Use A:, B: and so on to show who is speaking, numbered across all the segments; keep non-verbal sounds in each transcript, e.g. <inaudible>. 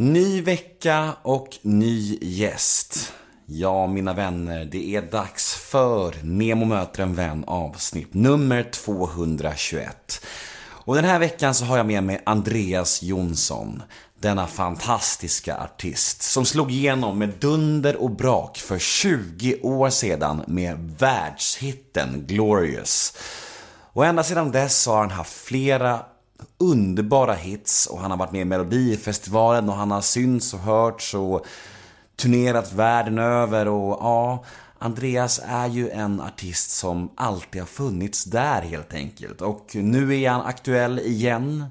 A: Ny vecka och ny gäst. Ja, mina vänner, det är dags för Nemo möter en vän avsnitt nummer 221. Och den här veckan så har jag med mig Andreas Jonsson. Denna fantastiska artist som slog igenom med dunder och brak för 20 år sedan med världshitten Glorious. Och ända sedan dess har han haft flera underbara hits och han har varit med i Melodifestivalen och han har synts och hörts och turnerat världen över och ja, Andreas är ju en artist som alltid har funnits där helt enkelt. Och nu är han aktuell igen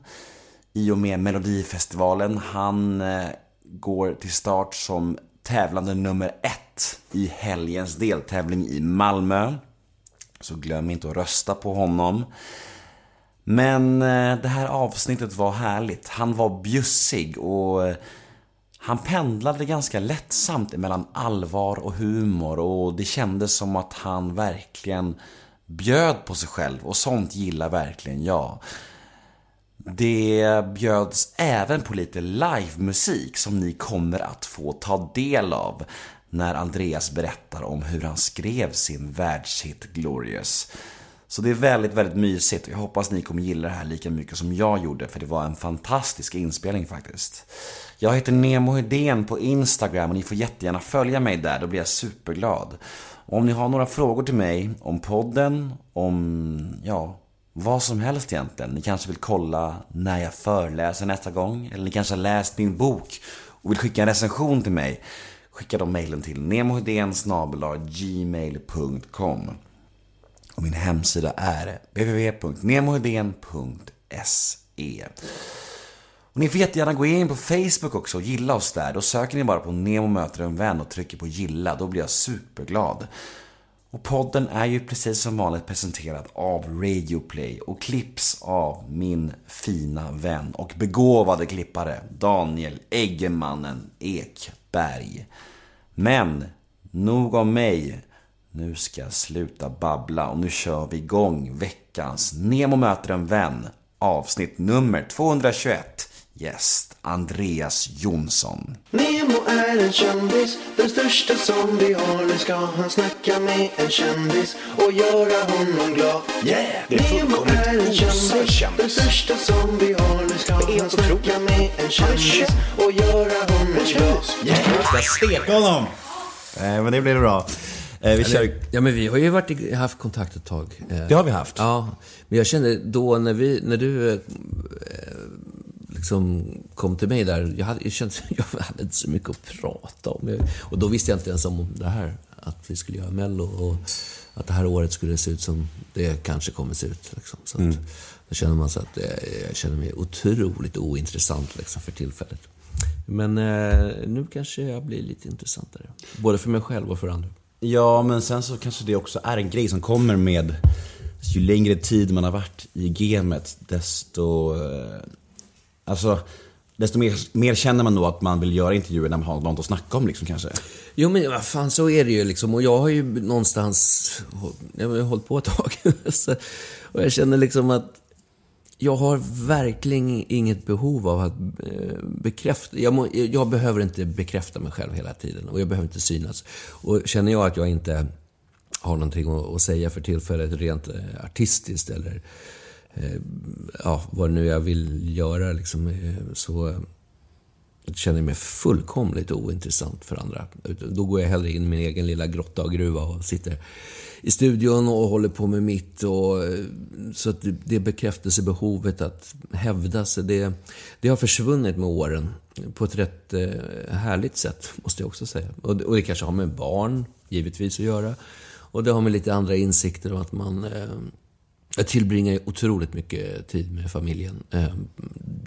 A: i och med Melodifestivalen. Han eh, går till start som tävlande nummer ett i helgens deltävling i Malmö. Så glöm inte att rösta på honom. Men eh, det här avsnittet var härligt. Han var bjussig och eh, han pendlade ganska lättsamt mellan allvar och humor och det kändes som att han verkligen bjöd på sig själv och sånt gillar verkligen jag. Det bjöds även på lite livemusik som ni kommer att få ta del av när Andreas berättar om hur han skrev sin världshit Glorious. Så det är väldigt, väldigt mysigt och jag hoppas ni kommer gilla det här lika mycket som jag gjorde för det var en fantastisk inspelning faktiskt. Jag heter Nemo Hedén på Instagram och ni får jättegärna följa mig där, då blir jag superglad. Och om ni har några frågor till mig om podden, om, ja, vad som helst egentligen. Ni kanske vill kolla när jag föreläser nästa gång, eller ni kanske har läst min bok och vill skicka en recension till mig. Skicka då mejlen till gmail.com och min hemsida är www.nemohedén.se och Ni får jättegärna gå in på Facebook också och gilla oss där. Då söker ni bara på Nemo möter en vän och trycker på gilla. Då blir jag superglad. Och podden är ju precis som vanligt presenterad av Radioplay och klipps av min fina vän och begåvade klippare Daniel Eggemannen Ekberg. Men, nog om mig. Nu ska jag sluta babbla och nu kör vi igång veckans Nemo möter en vän avsnitt nummer 221. Gäst Andreas Jonsson.
B: Nemo är en kändis, den största som vi har. Nu ska han snacka med en kändis och göra honom glad.
C: Yeah! Det är
B: Nemo är en kändis, den största som vi har. Nu ska han snacka med en kändis och göra honom glad.
C: Jag ska steka honom! Eh, men det blir bra. Eh, vi kör...
D: Ja, men vi har ju varit, haft kontakt ett tag. Eh,
C: Det har vi haft.
D: Ja, men jag kände då när, vi, när du eh, liksom kom till mig där, jag hade, jag kände, <laughs> jag hade inte så mycket att prata om. Och då visste jag inte ens om det här, att vi skulle göra Mello och att det här året skulle se ut som det kanske kommer se ut. Liksom. Så att, Då känner man så att eh, jag känner mig otroligt ointressant liksom, för tillfället. Men eh, nu kanske jag blir lite intressantare. Både för mig själv och för andra.
A: Ja, men sen så kanske det också är en grej som kommer med ju längre tid man har varit i gamet, desto... Eh, alltså, desto mer, mer känner man nog att man vill göra intervjuer när man har något att snacka om liksom kanske.
D: Jo men vad fan så är det ju liksom. Och jag har ju någonstans, jag har hållit på ett tag. <laughs> Och jag känner liksom att jag har verkligen inget behov av att eh, bekräfta. Jag, må, jag behöver inte bekräfta mig själv hela tiden och jag behöver inte synas. Och känner jag att jag inte har någonting att, säga för tillfället rent eh, artistiskt eller eh, ja, vad nu jag vill göra liksom, eh, så jag känner mig fullkomligt ointressant för andra. Då går jag hellre in i min egen lilla grotta och gruva och sitter i studion och håller på med mitt. Och, eh, så att det- bekräftelsebehovet att hävda sig, det, det har försvunnit med åren. På ett rätt eh, härligt sätt, måste jag också säga. Och, det- och det kanske har med barn, givetvis, att göra. Och det har med lite andra insikter om att man eh, jag tillbringar ju otroligt mycket tid med familjen.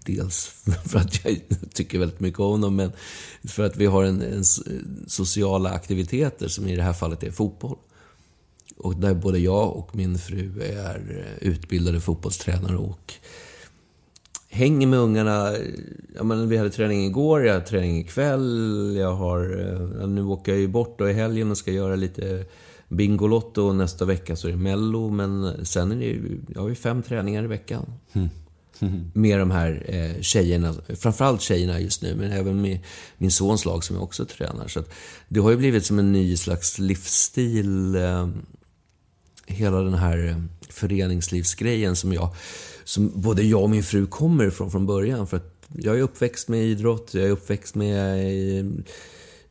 D: Dels för att jag <laughs> tycker väldigt mycket om dem, men för att vi har en, en sociala aktiviteter som i det här fallet är fotboll. Och där både jag och min fru är utbildade fotbollstränare och hänger med ungarna. Ja, men vi hade träning igår, jag har träning ikväll. Jag har, eh, nu åker jag ju bort då i helgen och ska göra lite Bingolotto och nästa vecka så är det Mello. Men sen är det ju, jag har ju fem träningar i veckan. <laughs> med de här eh, tjejerna, framförallt tjejerna just nu, men även med min sons lag som jag också tränar. Så att det har ju blivit som en ny slags livsstil, eh, hela den här eh, föreningslivsgrejen som jag, som både jag och min fru kommer ifrån från början. För att jag är uppväxt med idrott, jag är uppväxt med i,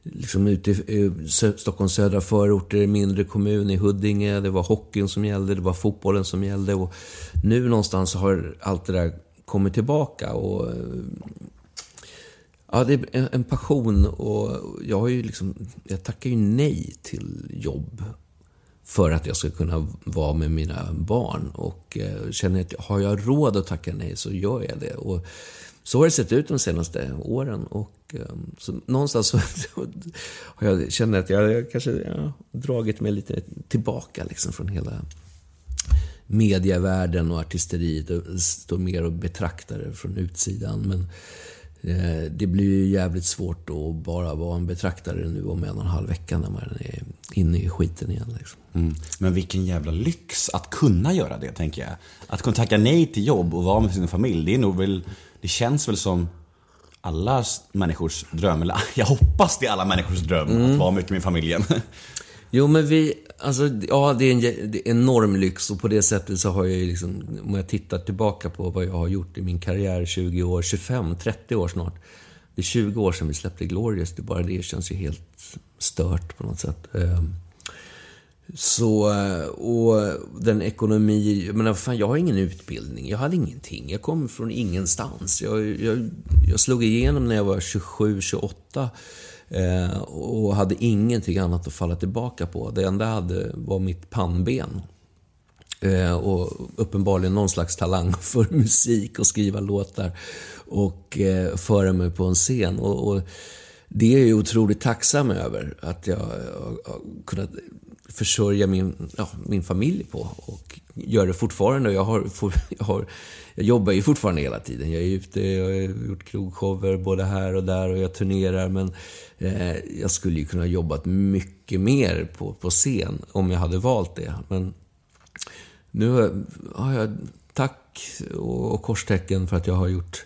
D: liksom ute i eh, Stockholms södra förorter, mindre kommun, i Huddinge. Det var hockeyn som gällde, det var fotbollen som gällde. Och nu någonstans har allt det där kommit tillbaka. Och, ja, det är en passion och jag har ju liksom, jag tackar ju nej till jobb för att jag ska kunna vara med mina barn. Och eh, känner att har jag råd att tacka nej så gör jag det. Och så har det sett ut de senaste åren. Och eh, så någonstans så <laughs> har jag känner att jag, jag kanske ja, dragit mig lite tillbaka liksom från hela medievärlden och artisteriet står mer och betraktar det från utsidan. Men det blir ju jävligt svårt att bara vara en betraktare nu om en och en halv vecka när man är inne i skiten igen. Liksom.
A: Mm. Men vilken jävla lyx att kunna göra det, tänker jag. Att kunna tacka nej till jobb och vara med sin familj, det är nog väl, det känns väl som alla människors dröm, eller <laughs> jag hoppas det är alla människors dröm, mm. att vara mycket med familjen. <laughs>
D: Jo, men vi, alltså, ja, det är en det är enorm lyx och på det sättet så har jag ju liksom, om jag tittar tillbaka på vad jag har gjort i min karriär, 20 år, 25, 30 år snart. Det är 20 år sedan vi släppte Glorious, det bara det känns ju helt stört på något sätt. Ehm, så, och den ekonomi, jag menar, fan, jag har ingen utbildning, jag hade ingenting. Jag kom från ingenstans. Jag, jag, jag slog igenom när jag var 27, 28 Eh, och hade ingenting annat att falla tillbaka på. Det enda jag hade var mitt pannben. Eh, och uppenbarligen någon slags talang <laughs> för musik och skriva låtar. Och eh, föra mig på en scen. Och, och det är jag otroligt tacksam över. Att jag har kunnat försörja min, ja, min familj på. Och gör det fortfarande. Jag, har, <laughs> jag, har, jag jobbar ju fortfarande hela tiden. Jag är ute, jag har gjort krogshower både här och där och jag turnerar. Men eh, jag skulle ju kunna jobbat mycket mer på, på scen om jag hade valt det. Men nu har jag tack och, och korstecken för att jag har gjort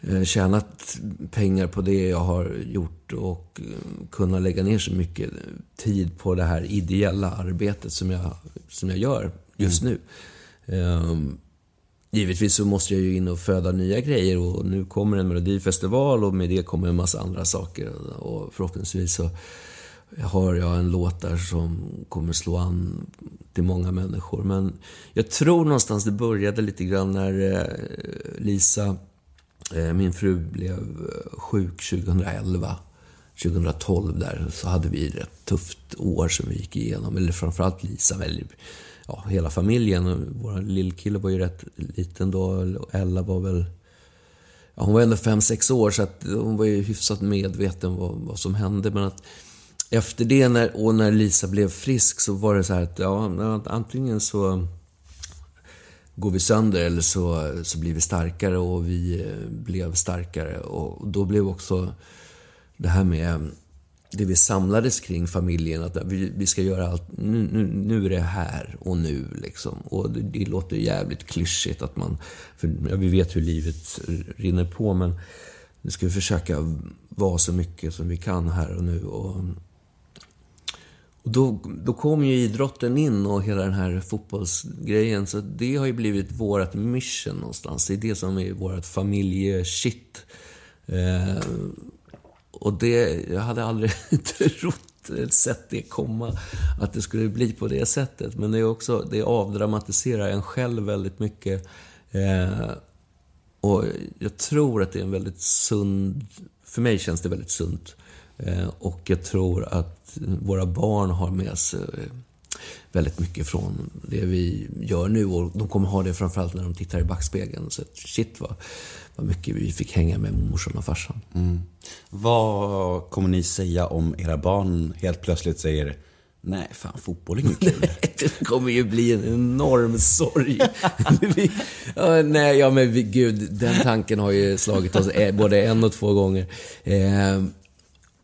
D: Eh, tjänat pengar på det jag har gjort och eh, kunnat lägga ner så mycket tid på det här ideella arbetet som jag, som jag gör just mm. nu. Um, givetvis så måste jag ju in och föda nya grejer och nu kommer en melodifestival och med det kommer en massa andra saker. Och förhoppningsvis så har jag en låt där som kommer slå an till många människor. Men jag tror någonstans det började lite grann när eh, Lisa eh, min fru blev eh, sjuk 2011. 2012 där så hade vi ett rätt tufft år som vi gick igenom. Eller framförallt Lisa, väldigt ja, hela familjen. Vår lillkille var ju rätt liten då. Ella var väl... Ja, hon var ändå 5-6 år så att hon var ju hyfsat medveten vad, vad som hände. Men att efter det, när, och när Lisa blev frisk, så var det så här att ja, antingen så går vi sönder eller så, så blir vi starkare och vi eh, blev starkare. Och då blev också det här med det vi samlades kring familjen, att vi, vi ska göra allt, nu, nu, nu är det här och nu liksom. Och det, det låter jävligt klyschigt att man, för ja, vi vet hur livet rinner på men nu ska vi försöka vara så mycket som vi kan här och nu. Och, och då, då kom ju idrotten in och hela den här fotbollsgrejen. Så det har ju blivit vårt mission någonstans. Det är det som är vårt familjeshit. Eh, och det, jag hade aldrig <laughs> trott, eller sett det komma, att det skulle bli på det sättet. Men det är också, det avdramatiserar en själv väldigt mycket. Eh, och jag tror att det är en väldigt sund, för mig känns det väldigt sunt. Eh, och jag tror att våra barn har med sig väldigt mycket från det vi gör nu. Och de kommer ha det framförallt när de tittar i backspegeln. Så shit vad, vad mycket vi fick hänga med morsan och farsan. Mm.
A: Vad kommer ni säga om era barn helt plötsligt säger Nej, fan fotboll är inget kul. <laughs>
D: det kommer ju bli en enorm sorg. <laughs> ja, nej, ja men gud, den tanken har ju slagit oss eh, både en och två gånger. Eh,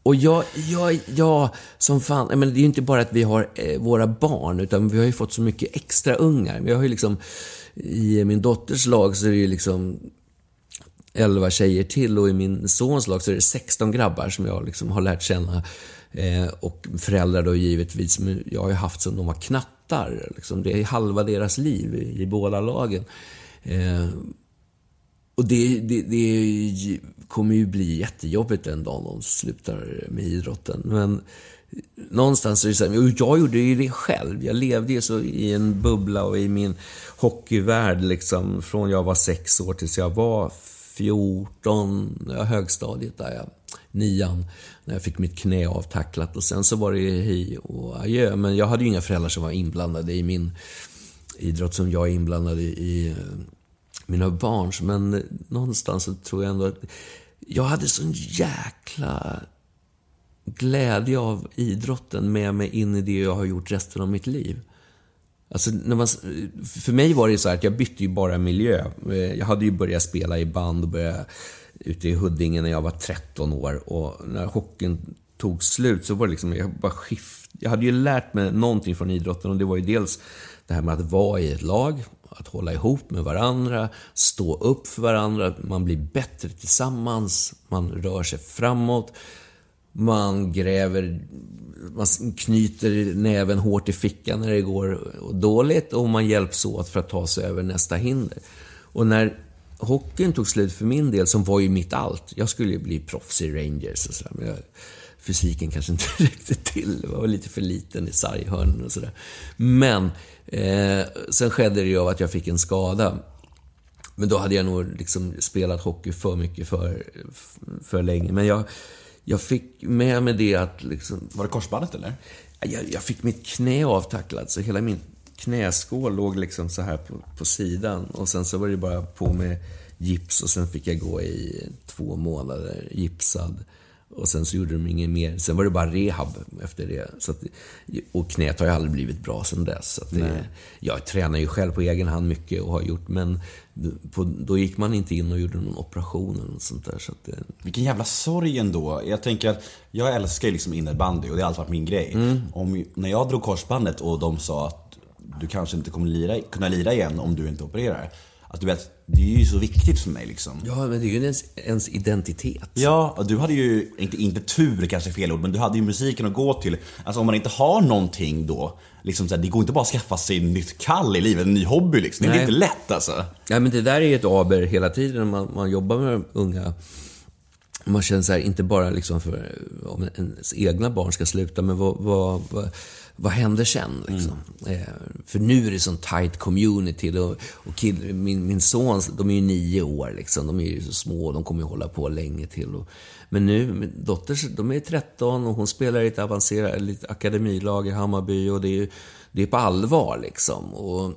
D: och jag, jag, jag som fan, men det är ju inte bara att vi har eh, våra barn, utan vi har ju fått så mycket extra ungar. Vi har ju liksom, i min dotters lag så är det ju liksom 11 tjejer till och i min sons lag så är det 16 grabbar som jag liksom har lärt känna. Eh, och föräldrar då givetvis, men jag har ju haft som de var knattar. Liksom. Det är halva deras liv i, i båda lagen. Eh, och det, det, det, kommer ju bli jättejobbigt den dagen de slutar med idrotten. Men någonstans är det så här, och jag gjorde ju det själv. Jag levde ju så i en bubbla och i min hockeyvärld liksom, från jag var sex år tills jag var 14, ja, högstadiet där jag, nian, när jag fick mitt knä avtacklat. Och sen så var det ju hej och adjö. Men jag hade ju inga föräldrar som var inblandade i min idrott som jag är inblandad i, i mina barns. Men någonstans så tror jag ändå att jag hade sån jäkla glädje av idrotten med mig in i det jag har gjort resten av mitt liv. Alltså, när man, för mig var det så att jag bytte ju bara miljö. Eh, jag hade ju börjat spela i band och börjat ute i Huddinge när jag var 13 år. Och när hockeyn tog slut så var det liksom, jag bara skift. Jag hade ju lärt mig någonting från idrotten och det var ju dels det här med att vara i ett lag, att hålla ihop med varandra, stå upp för varandra, man blir bättre tillsammans, man rör sig framåt, man gräver, man knyter näven hårt i fickan när det går dåligt och man hjälps åt för att ta sig över nästa hinder. Och när hockeyn tog slut för min del, som var ju mitt allt. Jag skulle ju bli proffs i Rangers och sådär. Men jag, fysiken kanske inte <laughs> räckte till. Jag var lite för liten i sarghörnen och sådär. Men eh, sen skedde det ju av att jag fick en skada. Men då hade jag nog liksom spelat hockey för mycket för, för länge. Men jag, jag fick med mig det att liksom...
A: Var det korsbandet eller?
D: Jag, jag fick mitt knä avtacklat, så hela min knäskål låg liksom så här på, på sidan. Och sen så var det bara på med gips och sen fick jag gå i två månader gipsad. Och sen så gjorde de inget mer. Sen var det bara rehab efter det. Så att, och knät har ju aldrig blivit bra sen dess. Så det, jag tränar ju själv på egen hand mycket och har gjort, men på, då gick man inte in och gjorde någon operation eller något sånt där. Så det...
A: Vilken jävla sorg ändå. Jag tänker att jag älskar ju liksom innebandy och det har alltid varit min grej. Mm. Om, när jag drog korsbandet och de sa att du kanske inte kommer lira, kunna lira igen om du inte opererar. Att du vet, det är ju så viktigt för mig liksom.
D: Ja, men det är ju ens, ens identitet.
A: Ja, och du hade ju, inte, inte tur kanske fel ord, men du hade ju musiken att gå till. Alltså om man inte har någonting då, liksom så här, det går inte bara att skaffa sig ett nytt kall i livet, en ny hobby liksom. Det är inte lätt alltså.
D: Nej, men det där är ju ett aber hela tiden när man, man jobbar med unga. Man känner så här, inte bara liksom för om ens egna barn ska sluta, men vad, vad, vad vad händer sen? Liksom? Mm. Eh, för nu är det sån tight community. Och, och kid, min, min son, de är ju nio år. Liksom. De är ju så små, de kommer ju hålla på länge till. Och, men nu, min dotter, de är 13 och hon spelar i ett avancerat lite akademilag i Hammarby. Och det är, det är på allvar liksom. Och,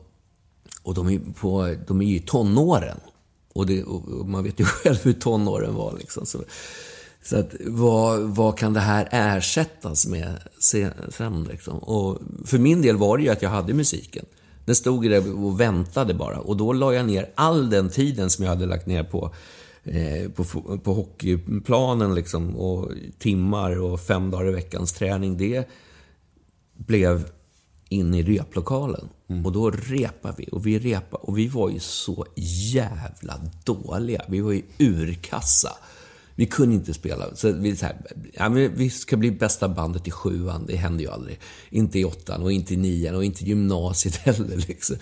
D: och de, är på, de är ju i tonåren. Och, det, och man vet ju <laughs> själv hur tonåren var. Liksom. Så, så att, vad, vad kan det här ersättas med sen? Liksom? Och för min del var det ju att jag hade musiken. Den stod där och väntade bara. Och då la jag ner all den tiden som jag hade lagt ner på, eh, på, på hockeyplanen liksom, och timmar och fem dagar i veckans träning. Det blev in i replokalen. Mm. Och då repade vi och vi repade och vi var ju så jävla dåliga. Vi var ju urkassa. Vi kunde inte spela. Så vi, så här, ja, men vi ska bli bästa bandet i sjuan. Det hände ju aldrig. Inte i åttan och inte i nian och inte i gymnasiet <laughs> heller. Liksom.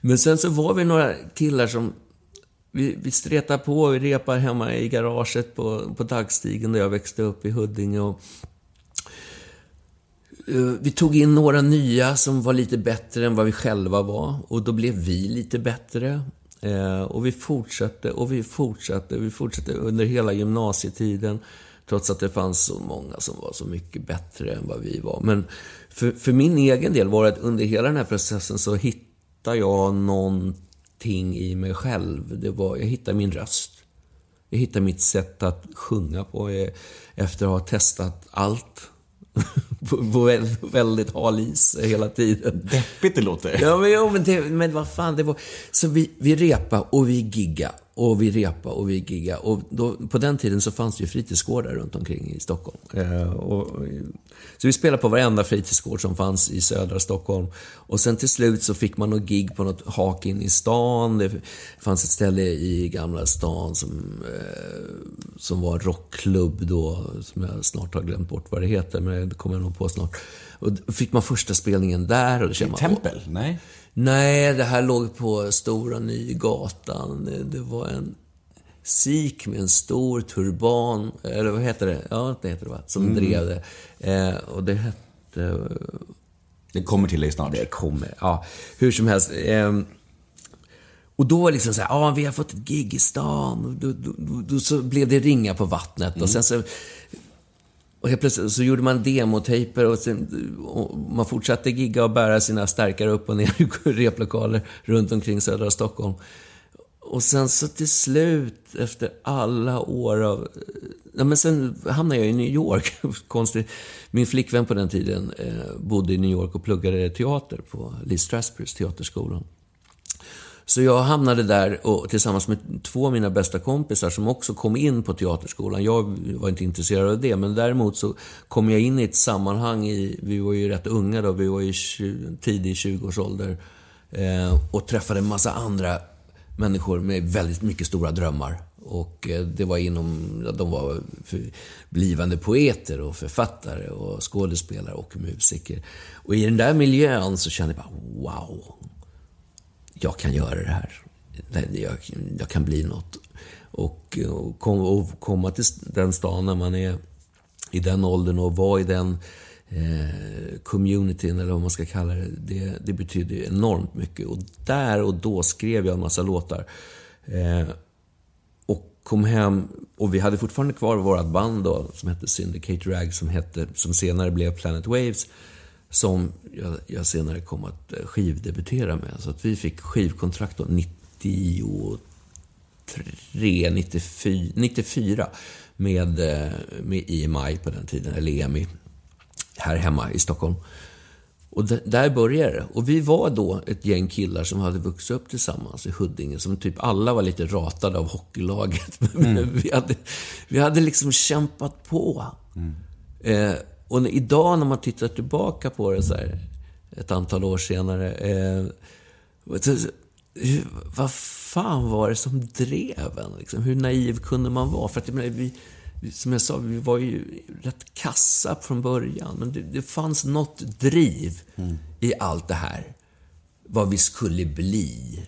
D: Men sen så var vi några killar som vi, vi stretade på, vi repade hemma i garaget på, på Dagstigen där jag växte upp i Huddinge. Och, uh, vi tog in några nya som var lite bättre än vad vi själva var. Och då blev vi lite bättre. Eh, och vi fortsatte och vi fortsatte. Vi fortsatte under hela gymnasietiden. Trots att det fanns så många som var så mycket bättre än vad vi var. Men för, för min egen del var det att under hela den här processen så hittade jag någonting i mig själv. Det var, jag hittade min röst. Jag hittade mitt sätt att sjunga på eh, efter att ha testat allt <laughs> väldigt, väldigt hal is hela tiden.
A: Deppigt det låter.
D: Ja, men, jo, men, det, men vad fan, det var... Så vi, vi repa och vi gigga och vi repa och vi gigga. Och då, på den tiden så fanns det ju fritidsgårdar runt omkring i Stockholm. Eh, och, så vi spelade på varenda fritidsgård som fanns i södra Stockholm. Och sen till slut så fick man något gig på något hak in i stan. Det fanns ett ställe i Gamla stan som, eh, som var rockklubb då, som jag snart har glömt bort vad det heter, men det kommer jag nog på snart. Och fick man första spelningen där och då kände man...
A: Tempel? Nej.
D: Nej, det här låg på Stora Nygatan. Det- var en sik med en stor turban, eller vad heter det? Ja, det heter det va? Som drev det. Eh, och det hette...
A: Det kommer till dig snart.
D: Det kommer, ja. Hur som helst. Eh, och då var det liksom så här, ja, vi har fått ett gig i stan. Då, då, då, då så blev det ringa på vattnet. Och sen så... Och helt plötsligt så gjorde man demotejper och, sen, och man fortsatte gigga och bära sina stärkare upp och ner i <laughs> replokaler runt omkring södra Stockholm. Och sen så till slut, efter alla år av... Ja, men sen hamnade jag i New York. <laughs> Konstigt. Min flickvän på den tiden eh, bodde i New York och pluggade teater på Lee Strasbergs teaterskolan. Så jag hamnade där och, tillsammans med två av mina bästa kompisar som också kom in på teaterskolan. Jag var inte intresserad av det, men däremot så kom jag in i ett sammanhang i, vi var ju rätt unga då, vi var i 20, tidig 20-årsålder. Eh, och träffade en massa andra människor med väldigt mycket stora drömmar. Och eh, det var inom, ja, de var blivande poeter och författare och skådespelare och musiker. Och i den där miljön så kände jag bara, wow, jag kan göra det här. Jag, jag kan bli något. Och, och, kom, och komma till den stan när man är i den åldern och vara i den eh, communityn, eller vad man ska kalla det, det, det betyder enormt mycket. Och där och då skrev jag en massa låtar. Eh, och kom hem, och vi hade fortfarande kvar vårt band då, som hette Syndicate Rag, som, hette, som senare blev Planet Waves som jag, jag senare kom att eh, skivdebutera med. Så att vi fick skivkontrakt då 93, 94, 94 med, eh, med EMI på den tiden, eller EMI, här hemma i Stockholm. Och där började det. Och vi var då ett gäng killar som hade vuxit upp tillsammans i Huddinge, som typ alla var lite ratade av hockeylaget. <laughs> Men vi, hade, vi hade liksom kämpat på. Eh, och idag när man tittar tillbaka på det så här, ett antal år senare. Eh, vad fan var det som drev en? Liksom? Hur naiv kunde man vara? För att, menar, vi, som jag sa, vi var ju rätt kassa från början. Men det, det fanns något driv i allt det här. Vad vi skulle bli.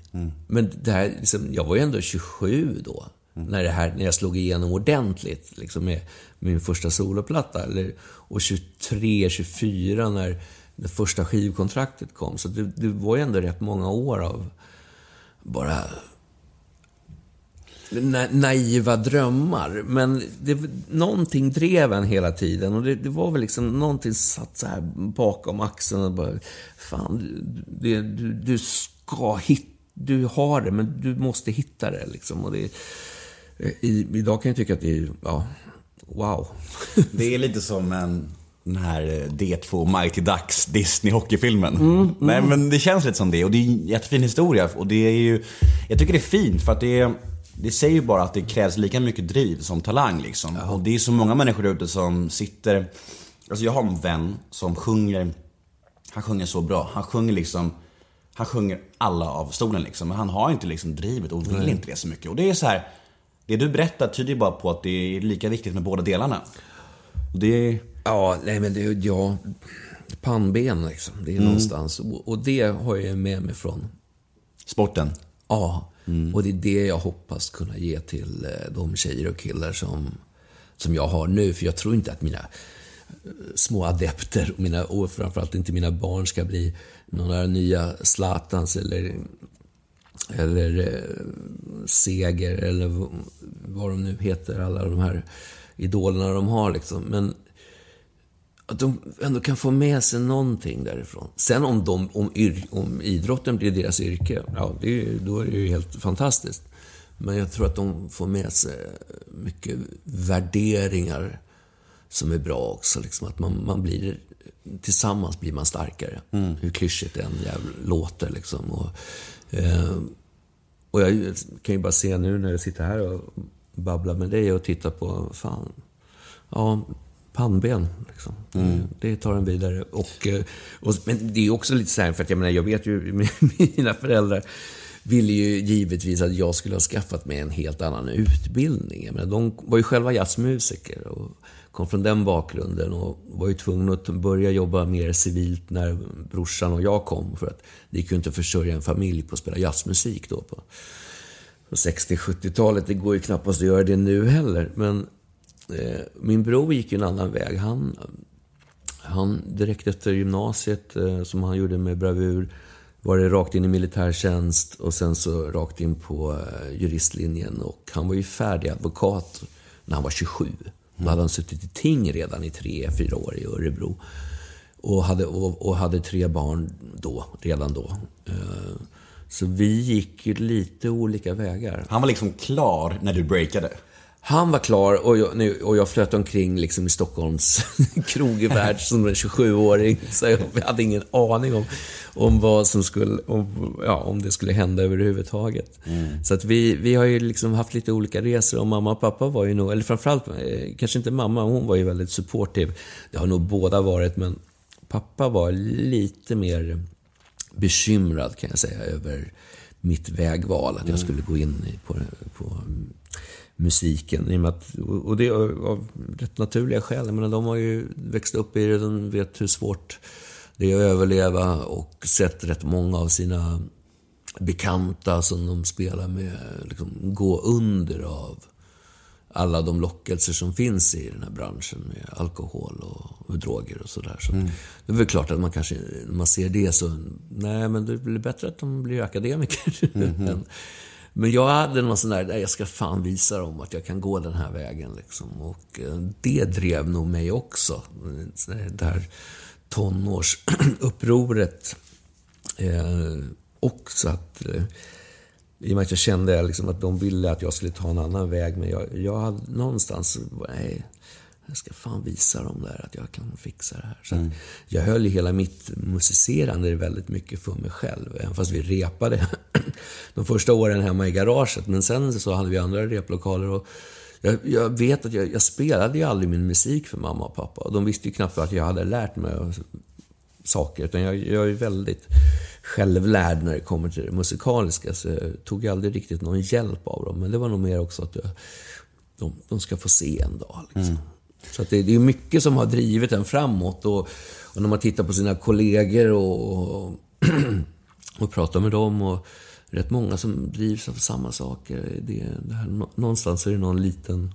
D: Men det här, liksom, jag var ju ändå 27 då. När, det här, när jag slog igenom ordentligt liksom med min första soloplatta. Eller, och 23, 24 när det första skivkontraktet kom. Så det, det var ju ändå rätt många år av bara na naiva drömmar. Men det, någonting drev en hela tiden. Och det, det var väl liksom någonting satt så här bakom axeln och bara, fan, det, du, du ska hitta, du har det, men du måste hitta det liksom. Och det, eh, i, idag kan jag tycka att det är, ja, wow. <laughs>
A: Det är lite som en, den här eh, D2 Mighty Ducks Disney-hockeyfilmen.
D: Mm,
A: Nej men det känns lite som det och det är en jättefin historia. Och det är ju, jag tycker det är fint för att det är, det säger ju bara att det krävs lika mycket driv som talang liksom. Och det är så många människor där ute som sitter, alltså jag har en vän som sjunger, han sjunger så bra. Han sjunger liksom, han sjunger alla av stolen liksom. Men han har inte liksom drivet och vill inte det så mycket. Och det är så här, det du berättar tyder ju bara på att det är lika viktigt med båda delarna. Det är,
D: Ja, nej men det är ja, pannben liksom. Det är någonstans. Och, och det har jag med mig från
A: sporten.
D: Ja, och det är det jag hoppas kunna ge till eh, de tjejer och killar som, som jag har nu. För jag tror inte att mina eh, små adepter, och, mina, och framförallt inte mina barn, ska bli några nya Zlatans eller, eller eh, Seger eller vad de nu heter, alla de här idolerna de har. Liksom. Men att de ändå kan få med sig någonting därifrån. Sen om, de, om, yr, om idrotten blir deras yrke, ja, det, är då är det ju helt fantastiskt. Men jag tror att de får med sig mycket värderingar som är bra också. Liksom att man, man blir, tillsammans blir man starkare. Hur klyschigt det än låter liksom. Och, och jag kan ju bara se nu när jag sitter här och babblar med dig och tittar på, fan, ja, pannben. Liksom.
A: Mm.
D: Det tar en vidare. Och, eh, och, men det är också lite så här, för att jag menar, jag vet ju, <laughs> mina föräldrar ville ju givetvis att jag skulle ha skaffat mig en helt annan utbildning. Jag menar, de var ju själva jazzmusiker och kom från den bakgrunden och var ju tvungen att börja jobba mer civilt när brorsan och jag kom. För att det gick ju inte att försörja en familj på att spela jazzmusik då på, på 60-70-talet. Det går ju knappast att göra det nu heller. Men eh, min bror gick ju en annan väg. Han, han direkt efter gymnasiet, eh, som han gjorde med bravur, var det rakt in i militärtjänst och sen så rakt in på eh, juristlinjen. Och han var ju färdig advokat när han var 27. Då hade han suttit i ting redan i tre, fyra år i Örebro. Och hade, och, och hade tre barn då, redan då. Eh, så vi gick lite olika vägar.
A: Han var liksom klar när du breakade.
D: Han var klar och jag, och jag flöt omkring liksom i Stockholms <laughs> krogvärld som en 27-åring. Så jag hade ingen aning om, om vad som skulle, om, ja, om det skulle hända överhuvudtaget. Så att vi, vi har ju liksom haft lite olika resor och mamma och pappa var ju nog, eller framförallt, eh, kanske inte mamma, hon var ju väldigt supportive. Det har nog båda varit, men pappa var lite mer bekymrad kan jag säga över mitt vägval. Att jag skulle gå in på, på mm, musiken. I och, med att, och det är av rätt naturliga skäl. Jag menar, de har ju växt upp i det, de vet hur svårt det är att överleva och sett rätt många av sina bekanta som de spelar med liksom, gå under av alla de lockelser som finns i den här branschen med alkohol och, och droger och sådär. Så Det är väl klart att man kanske, när man ser det så, nej men det blir bättre att de blir akademiker. <laughs> men, men jag hade någon sån där, jag ska fan visa dem att jag kan gå den här vägen liksom. Och eh, det drev nog mig också. Det här tonårsupproret. <clears throat> Eh, också att eh, i och med att jag kände liksom att de ville att jag skulle ta en annan väg. Men jag, jag hade någonstans, nej, jag ska fan visa dem där att jag kan fixa det här. Så att jag höll ju hela mitt musicerande väldigt mycket för mig själv. Även fast vi repade <clears throat> de första åren hemma i garaget. Men sen så hade vi andra replokaler. Och jag, jag vet att jag, jag spelade ju aldrig min musik för mamma och pappa. Och de visste ju knappt att jag hade lärt mig saker. Utan jag, jag är väldigt självlärd när det kommer till det musikaliska. Så jag tog aldrig riktigt någon hjälp av dem. Men det var nog mer också att jag, de, de ska få se en dag. Liksom. Så det, det är mycket som har drivit en framåt. Och, och när man tittar på sina kollegor och, och, <clears throat> och pratar med dem. Och rätt många som drivs av samma saker. Det, det här, nå- någonstans är det någon liten,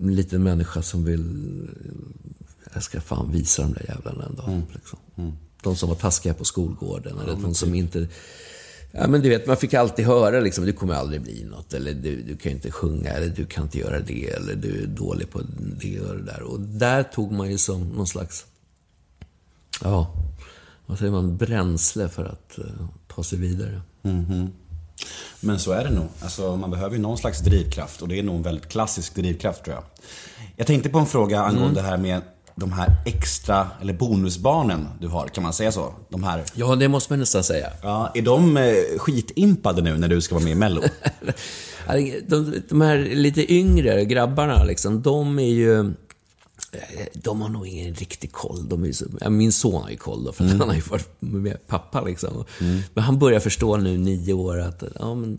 D: liten människa som vill jag ska fan visa de där jävlarna en dag. Liksom. De som var taskiga på skolgården. Eller de som inte... Ja, men du vet, man fick alltid höra liksom, du kommer aldrig bli något. Eller du, du kan inte sjunga. Eller du kan inte göra det. Eller du är dålig på det och det där. Och där tog man ju som någon slags... Ja, vad säger man? Bränsle för att eh, ta sig vidare.
A: Men så är det nog. Alltså, man behöver ju någon slags drivkraft och det är nog en väldigt klassisk drivkraft tror jag. Jag tänkte på en fråga angående det här med de här extra, eller bonusbarnen du har, kan man säga så? De här,
D: Ja, det måste man nästan säga.
A: ja, är de eh, skitimpade nu när du ska vara med i Mello? <laughs>
D: De, de här lite yngre grabbarna, liksom, de är ju... eh, De har nog ingen riktig koll. De är så, min son har ju koll då, för att han har ju varit med pappa. Liksom. Men han börjar förstå nu, nio år, att ja, men,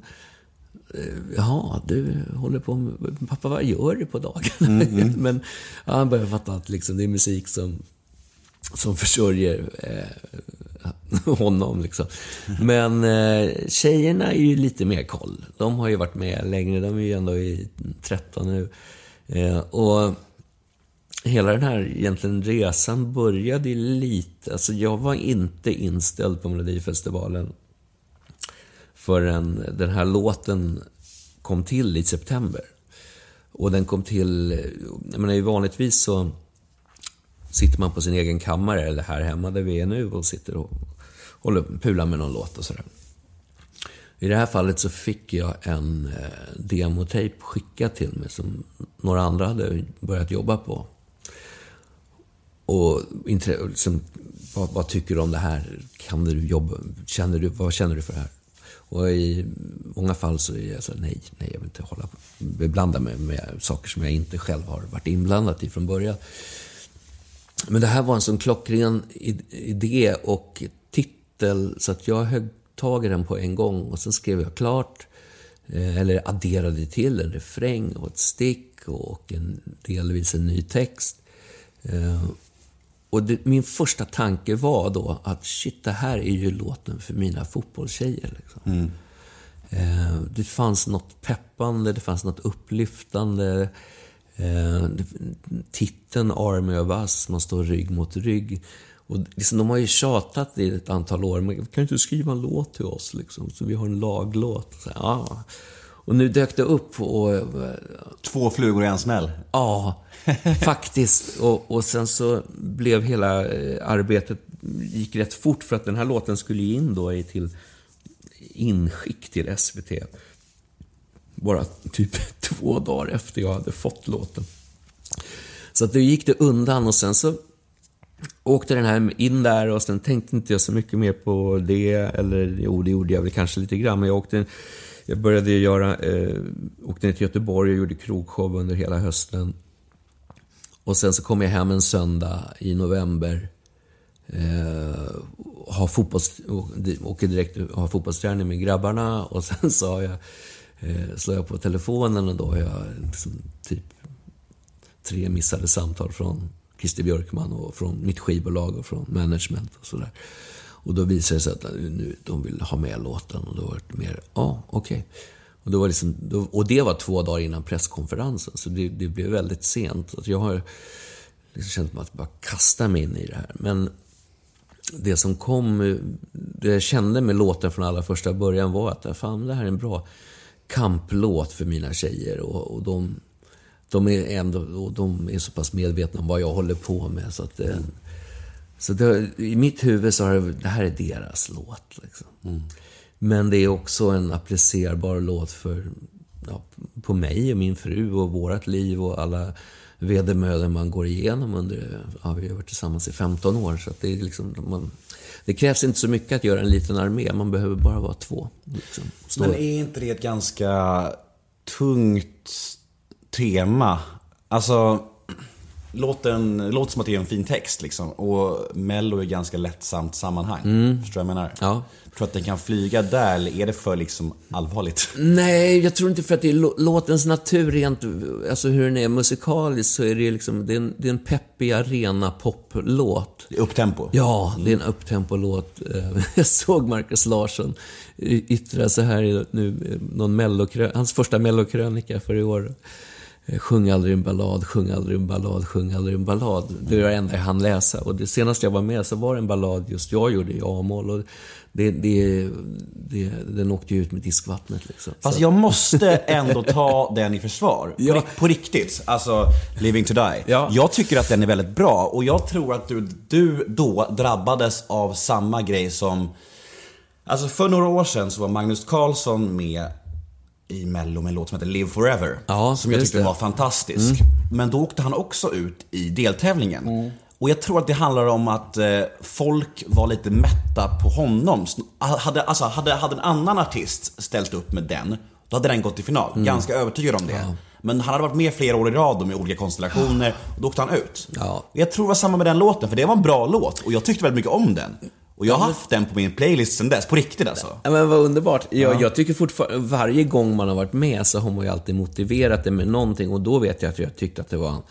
D: Jaha, du håller på med... Pappa, vad gör du på dagen? <laughs> men ja, han börjar fatta att liksom, det är musik som, som försörjer eh, <laughs> honom. Liksom. Men eh, tjejerna är ju lite mer koll. De har ju varit med längre. De är ju ändå i 13 nu. Eh, och hela den här egentligen resan började ju lite... Alltså jag var inte inställd på Melodifestivalen förrän den här låten kom till i september. Och den kom till... Jag menar, vanligtvis så sitter man på sin egen kammare, eller här hemma där vi är nu, och sitter och håller, pular med någon låt och sådär. I det här fallet så fick jag en eh, demotejp skickad till mig som några andra hade börjat jobba på. Och intre- liksom, vad, vad tycker du om det här? Kan du jobba? Känner du, vad känner du för det här? Och i många fall så är jag så här, nej, nej, jag vill inte hålla beblanda mig med saker som jag inte själv har varit inblandad i från början. Men det här var en sån klockren idé och titel så att jag högg tag i den på en gång och sen skrev jag klart. Eh, eller adderade till en refräng och ett stick och en, delvis en ny text. Eh, och det, min första tanke var då att shit, det här är ju låten för mina fotbollstjejer. Liksom. Eh, Det fanns något peppande, det fanns något upplyftande. Eh, Titeln Army of Us, man står rygg mot rygg. Och liksom, de har ju tjatat i ett antal år, men kan du inte skriva en låt till oss? Liksom, så vi har en laglåt. Så, ja. Och nu dök det upp och eh,
C: Två flugor i en smäll.
D: Ja, <laughs> faktiskt. Och, och sen så blev hela eh, arbetet, gick rätt fort för att den här låten skulle in då i till inskick till SVT. Bara typ <laughs> två dagar efter jag hade fått låten. Så att då gick det undan och sen så åkte den här in där och sen tänkte inte jag så mycket mer på det. Eller jo, det gjorde jag väl kanske lite grann. Men jag åkte, jag började göra, eh, åkte ner till Göteborg och gjorde krogshow under hela hösten. Och sen så kom jag hem en söndag i november. Eh, har fotbolls, åker direkt och har fotbollsträning med grabbarna. <laughs> Och sen sa jag, eh, slår jag på telefonen och då har jag liksom typ tre missade samtal från Christer Björkman och från mitt skivbolag och från management och sådär. Och då visade det sig att eh, nu, de ville ha med låten och då var det mer, ja, ah, okej. Och, då var det liksom, då, och det var två dagar innan presskonferensen, så det, det blev väldigt sent. Att jag har liksom känt mig att bara kasta mig in i det här. Men det som kom, det jag kände med låten från allra första början var att fan, det här är en bra kamplåt för mina tjejer. Och, och de, de, är ändå, och de är så pass medvetna om vad jag håller på med. Så, att, eh, mm så det, i mitt huvud så har det, det här är deras låt. Liksom. Men det är också en applicerbar låt för, ja, på mig och min fru och vårt liv och alla vedermödor man går igenom under, ja, vi har varit tillsammans i 15 år. Så det, är liksom, man, det krävs inte så mycket att göra en liten armé, man behöver bara vara två. Liksom,
A: Men är inte det ett ganska tungt tema? Alltså, låten, låter som att det är en fin text liksom. Och Mello är ett ganska lättsamt sammanhang. Förstår du vad jag menar?
D: Ja.
A: Tror att den kan flyga där eller är det för liksom allvarligt? <laughs>
D: Nej, jag tror inte för att det är lå- låtens natur rent, alltså hur den är musikaliskt så är det liksom, det är en, det är en peppig arena poplåt.
A: Det är Upptempo?
D: Ja, det är en upptempo-låt. <laughs> Jag såg Marcus Larsson yttra så här i nu, någon mellokrö- hans första mellokrönika för i år. Eh, Sjung aldrig en ballad, sjung aldrig en ballad, sjung aldrig en ballad. Det är det enda jag hann läsa. Och det senaste jag var med så var det en ballad just jag gjorde i A-moll. Och det, det, det, den åkte ju ut med diskvattnet liksom.
A: Fast
D: Så-
A: jag <laughs> måste ändå ta den i försvar. På,
D: Ja.
A: ri- på riktigt. Alltså, Living to Die.
D: Ja.
A: Jag tycker att den är väldigt bra och jag tror att du, du då drabbades av samma grej som... Alltså för några år sedan så var Magnus Carlsson med i Mello med en låt som heter Live Forever.
D: Ja,
A: som jag tyckte
D: det. Mm.
A: var fantastisk. Men då åkte han också ut i deltävlingen.
D: Mm.
A: Och jag tror att det handlar om att eh, folk var lite mätta på honom. Hade, alltså, hade, hade en annan artist ställt upp med den, då hade den gått till final.
D: Mm.
A: Ganska övertygad om det. Men han hade varit med flera år i rad med olika konstellationer och då åkte han ut.
D: Ja.
A: Jag tror det var samma med den låten, för det var en bra låt och jag tyckte väldigt mycket om den. Och jag har haft den på min playlist sen dess, på riktigt alltså.
D: Ja, men vad underbart. Jag, jag tycker fortfarande, varje gång man har varit med så har man ju alltid motiverat det med någonting och då vet jag att jag tyckte att det var en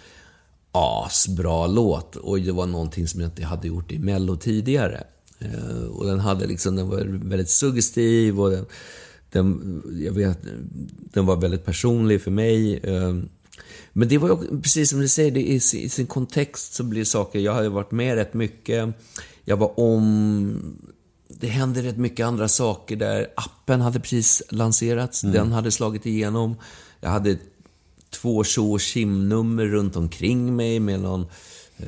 D: asbra låt och det var någonting som jag inte hade gjort i Mello tidigare. Eh, och den hade liksom, den var väldigt suggestiv och den, den, jag vet, den var väldigt personlig för mig. Eh, men det var ju precis som du säger, det i sin- kontext så blir saker, jag hade varit med rätt mycket. Jag var om det hände rätt mycket andra saker där. Appen hade precis lanserats, den hade slagit igenom. Jag hade två tjo och nummer runt omkring mig med någon, eh,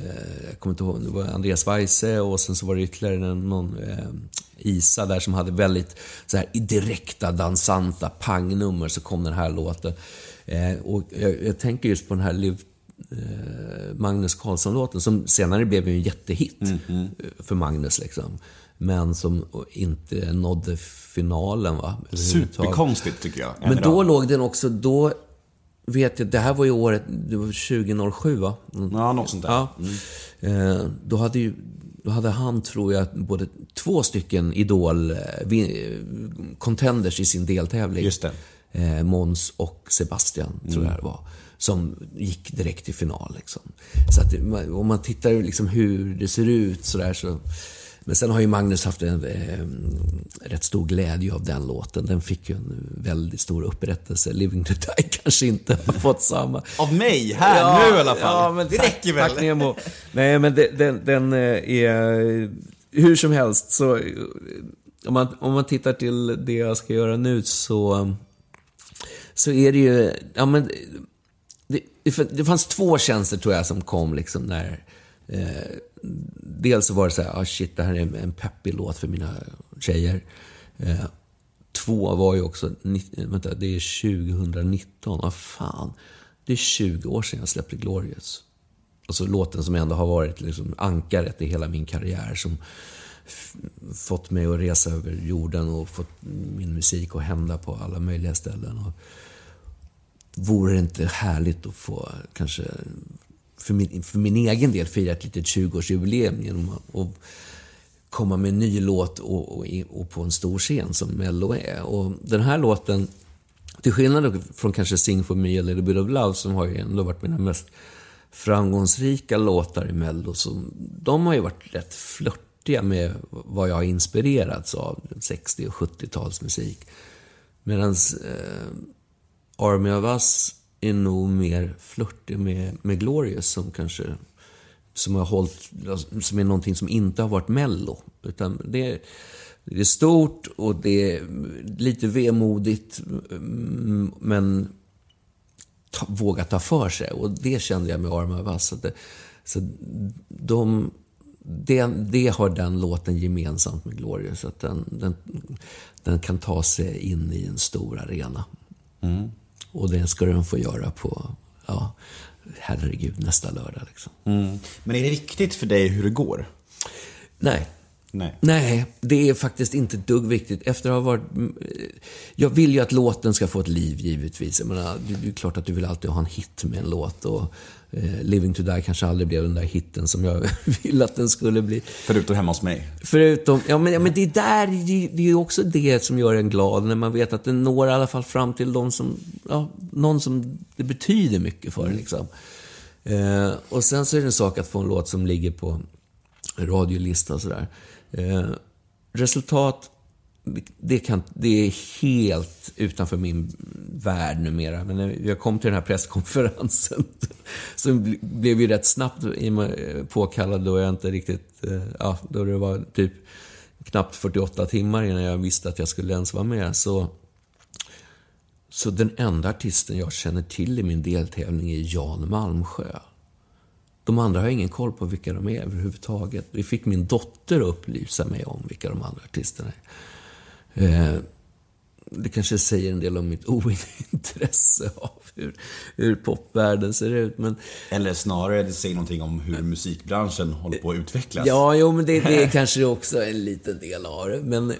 D: jag kommer inte ihåg, det var Andreas Weise och sen så var det ytterligare någon, eh, Isa där som hade väldigt så här, direkta, dansanta pangnummer så kom den här låten. Eh, och jag, jag tänker just på den här Liv, eh, Magnus Carlsson-låten, som senare blev en jättehit
A: Mm,
D: eh, för Magnus. Liksom. Men som inte nådde finalen. Va?
A: Superkonstigt tycker jag.
D: Men då låg den också, då vet jag, det här var ju året, det var 2007 va? Mm.
A: Ja, något sånt där.
D: Ja. Eh, då, hade ju, då hade han, tror jag, både två stycken Idol eh, vi- eh, contenders i sin deltävling.
A: Just det.
D: Eh, Måns och Sebastian, tror jag det var. Som gick direkt till final. Liksom. Så att, om man tittar liksom hur det ser ut sådär så... Men sen har ju Magnus haft en eh, rätt stor glädje av den låten. Den fick ju en väldigt stor upprättelse. Living to Die <laughs> kanske inte har fått samma.
A: Av mig, här, nu i alla fall.
D: Ja, men
A: det räcker väl?
D: Tack Nemo. Nej, men det- den, den eh, är... Hur som helst, så... eh, Om man, om man tittar till det jag ska göra nu så... Så är det ju... Ja, men, det, fanns två tjänster tror jag som kom liksom när... Eh, dels så var det så här, ah, shit, det här är en, en peppig låt för mina tjejer. Eh, två var ju också, ni- eh, vänta, det är 2019, vad fan. Det är 20 år sedan jag släppte Glorious. Alltså låten som ändå har varit liksom ankaret i hela min karriär. Som fått mig att resa över jorden och fått min musik att hända på alla möjliga ställen. Och vore det inte härligt att få kanske för min, för min egen del fira ett litet 20-årsjubileum genom att och komma med en ny låt och, och, och på en stor scen som Mello är. Och den här låten, till skillnad från kanske Sing for me a little bit of love som har ju ändå varit mina mest framgångsrika låtar i Mello. Så de har ju varit rätt flörtiga med vad jag har inspirerats av, 60 och 70-talsmusik. Medan eh, Army of Us är nog mer flörtig med, med Glorious som kanske som har hållit, som är någonting som inte har varit mello. Utan det, är- det är stort och det är lite vemodigt mm, men ta, våga ta för sig. Och det kände jag med Arm of Us. Så, det- Så de, det, det har den låten gemensamt med Glorious. Att den, den, den kan ta sig in i en stor arena. Mm. Och det ska den få göra på, ja, herregud, nästa lördag liksom.
A: Mm. Men är det viktigt för dig hur det går?
D: Nej.
A: Nej.
D: Nej, det är faktiskt inte ett dugg viktigt. Efter att ha varit... Jag vill ju att låten ska få ett liv, givetvis. Jag menar, det är klart att du vill alltid ha en hit med en låt. Och eh, Living to Die kanske aldrig blev den där hitten som jag <laughs> vill att den skulle bli.
A: Förutom hemma hos mig.
D: Förutom, ja men, ja, men det är där, det, det är ju också det som gör en glad. När man vet att den når i alla fall fram till de som, ja, någon som det betyder mycket för. Liksom. Eh, och sen så är det en sak att få en låt som ligger på radiolista och sådär. Eh, resultat, det, kan, det är helt utanför min värld numera. Men när jag kom till den här presskonferensen <laughs> så blev ju rätt snabbt eh, påkallad då jag inte riktigt, eh, ja, då det var typ knappt 48 timmar innan jag visste att jag skulle ens vara med. Så, så den enda artisten jag känner till i min deltävling är Jan Malmsjö. De andra har jag ingen koll på vilka de är överhuvudtaget. Vi fick min dotter upplysa mig om vilka de andra artisterna är. Eh, det kanske säger en del om mitt <laughs> ointresse av hur, hur popvärlden ser ut. Men
A: Eller snarare, det säger någonting om hur musikbranschen håller på att utvecklas.
D: Ja, jo, men det, det är <laughs> kanske också en liten del av det. Men, eh,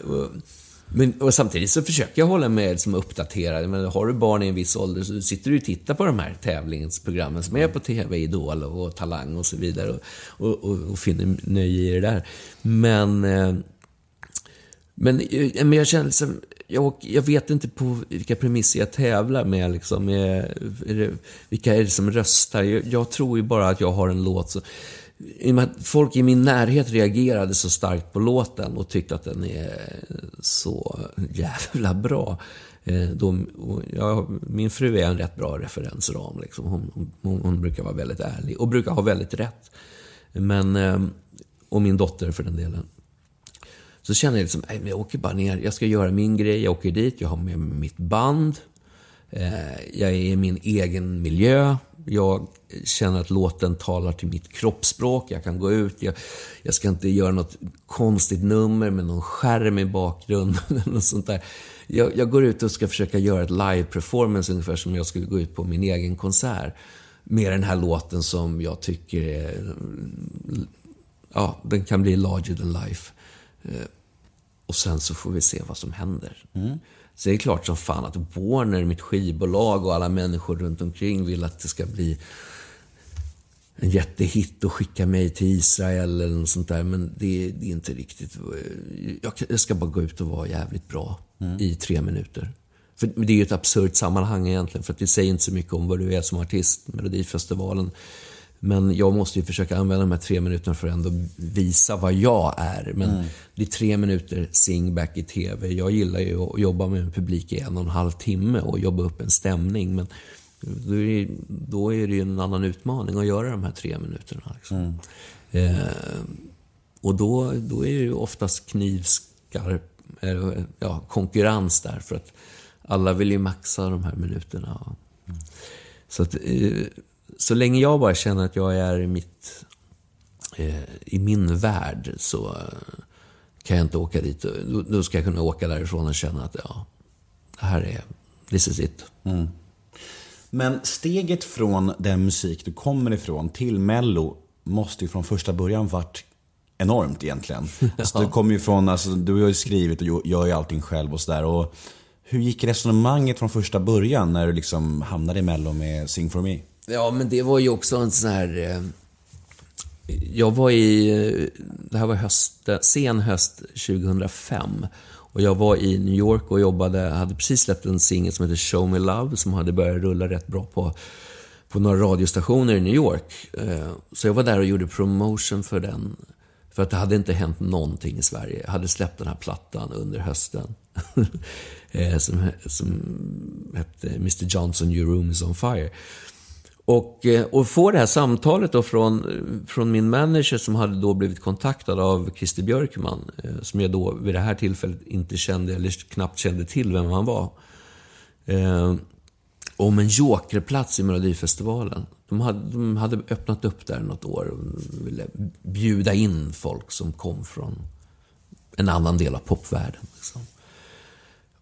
D: men och samtidigt så försöker jag hålla mig som uppdaterad. Men har du barn i en viss ålder så sitter du och tittar på de här tävlingsprogrammen som är på TV, Idol och Talang och så vidare. Och, och, och, och finner nöje i det där. Men... Men, eh, men jag känner liksom, jag, jag vet inte på vilka premisser jag tävlar med. Liksom. Är, är det, vilka är det som röstar? Jag, jag tror ju bara att jag har en låt som... I och med att folk i min närhet reagerade så starkt på låten och tyckte att den är så jävla bra. Eh, då, ja, min fru är en rätt bra referensram. Liksom. Hon, hon, hon brukar vara väldigt ärlig och brukar ha väldigt rätt. Men, eh, och min dotter för den delen. Så känner jag liksom, nej, jag åker bara ner, jag ska göra min grej, jag åker dit, jag har med mig mitt band. Eh, jag är i min egen miljö. Jag känner att låten talar till mitt kroppsspråk. Jag kan gå ut, jag, jag ska inte göra något konstigt nummer med någon skärm i bakgrunden <laughs> eller något sånt där. Jag, jag går ut och ska försöka göra ett live-performance ungefär som jag skulle gå ut på min egen konsert. med den här låten som jag tycker är... Ja, den kan bli larger than life. Eh, och sen så får vi se vad som händer. Så det är klart som fan att Warner, mitt skivbolag och alla människor runt omkring vill att det ska bli en jättehit och skicka mig till Israel eller något sånt där. Men det, det är inte riktigt... Jag, ska bara gå ut och vara jävligt bra i tre minuter. För det är ju ett absurt sammanhang egentligen, för att det säger inte så mycket om vad du är som artist, Melodifestivalen. Men jag måste ju försöka använda de här tre minuterna för att ändå visa vad jag är. Men det är tre minuter singback i TV. Jag gillar ju att jobba med en publik i en och en halv timme och jobba upp en stämning. Men då är det, då är det ju en annan utmaning att göra de här tre minuterna. Liksom. Eh, och då, då är det ju oftast knivskarp eh, ja, konkurrens där. För att alla vill ju maxa de här minuterna. Så att, eh, så länge jag bara känner att jag är i, mitt, eh, i min värld så eh, kan jag inte åka dit. Då, då ska jag kunna åka därifrån och känna att ja, det här är, this is it.
A: Men steget från den musik du kommer ifrån till Mello måste ju från första början varit enormt egentligen. <laughs> Alltså, du kommer ju från, alltså, du har ju skrivit och gör ju allting själv och sådär. Hur gick resonemanget från första början när du liksom hamnade i Mello med Sing For Me?
D: Ja, men det var ju också en sån här... Eh, jag var i... Det här var höst, sen höst 2005. Och jag var i New York och jobbade, hade precis släppt en singel som heter Show Me Love som hade börjat rulla rätt bra på, på några radiostationer i New York. Eh, Så jag var där och gjorde promotion för den. För att det hade inte hänt någonting i Sverige. Jag hade släppt den här plattan under hösten. <laughs> Eh, som, som hette Mr Johnson, Your Room Is On Fire. Och, eh, och få det här samtalet då från, från min manager som hade då blivit kontaktad av Christer Björkman. Eh, som jag då vid det här tillfället inte kände, eller knappt kände till vem han var. Eh, om en jokerplats i Melodifestivalen. De hade, de hade öppnat upp där något år och ville bjuda in folk som kom från en annan del av popvärlden. Liksom.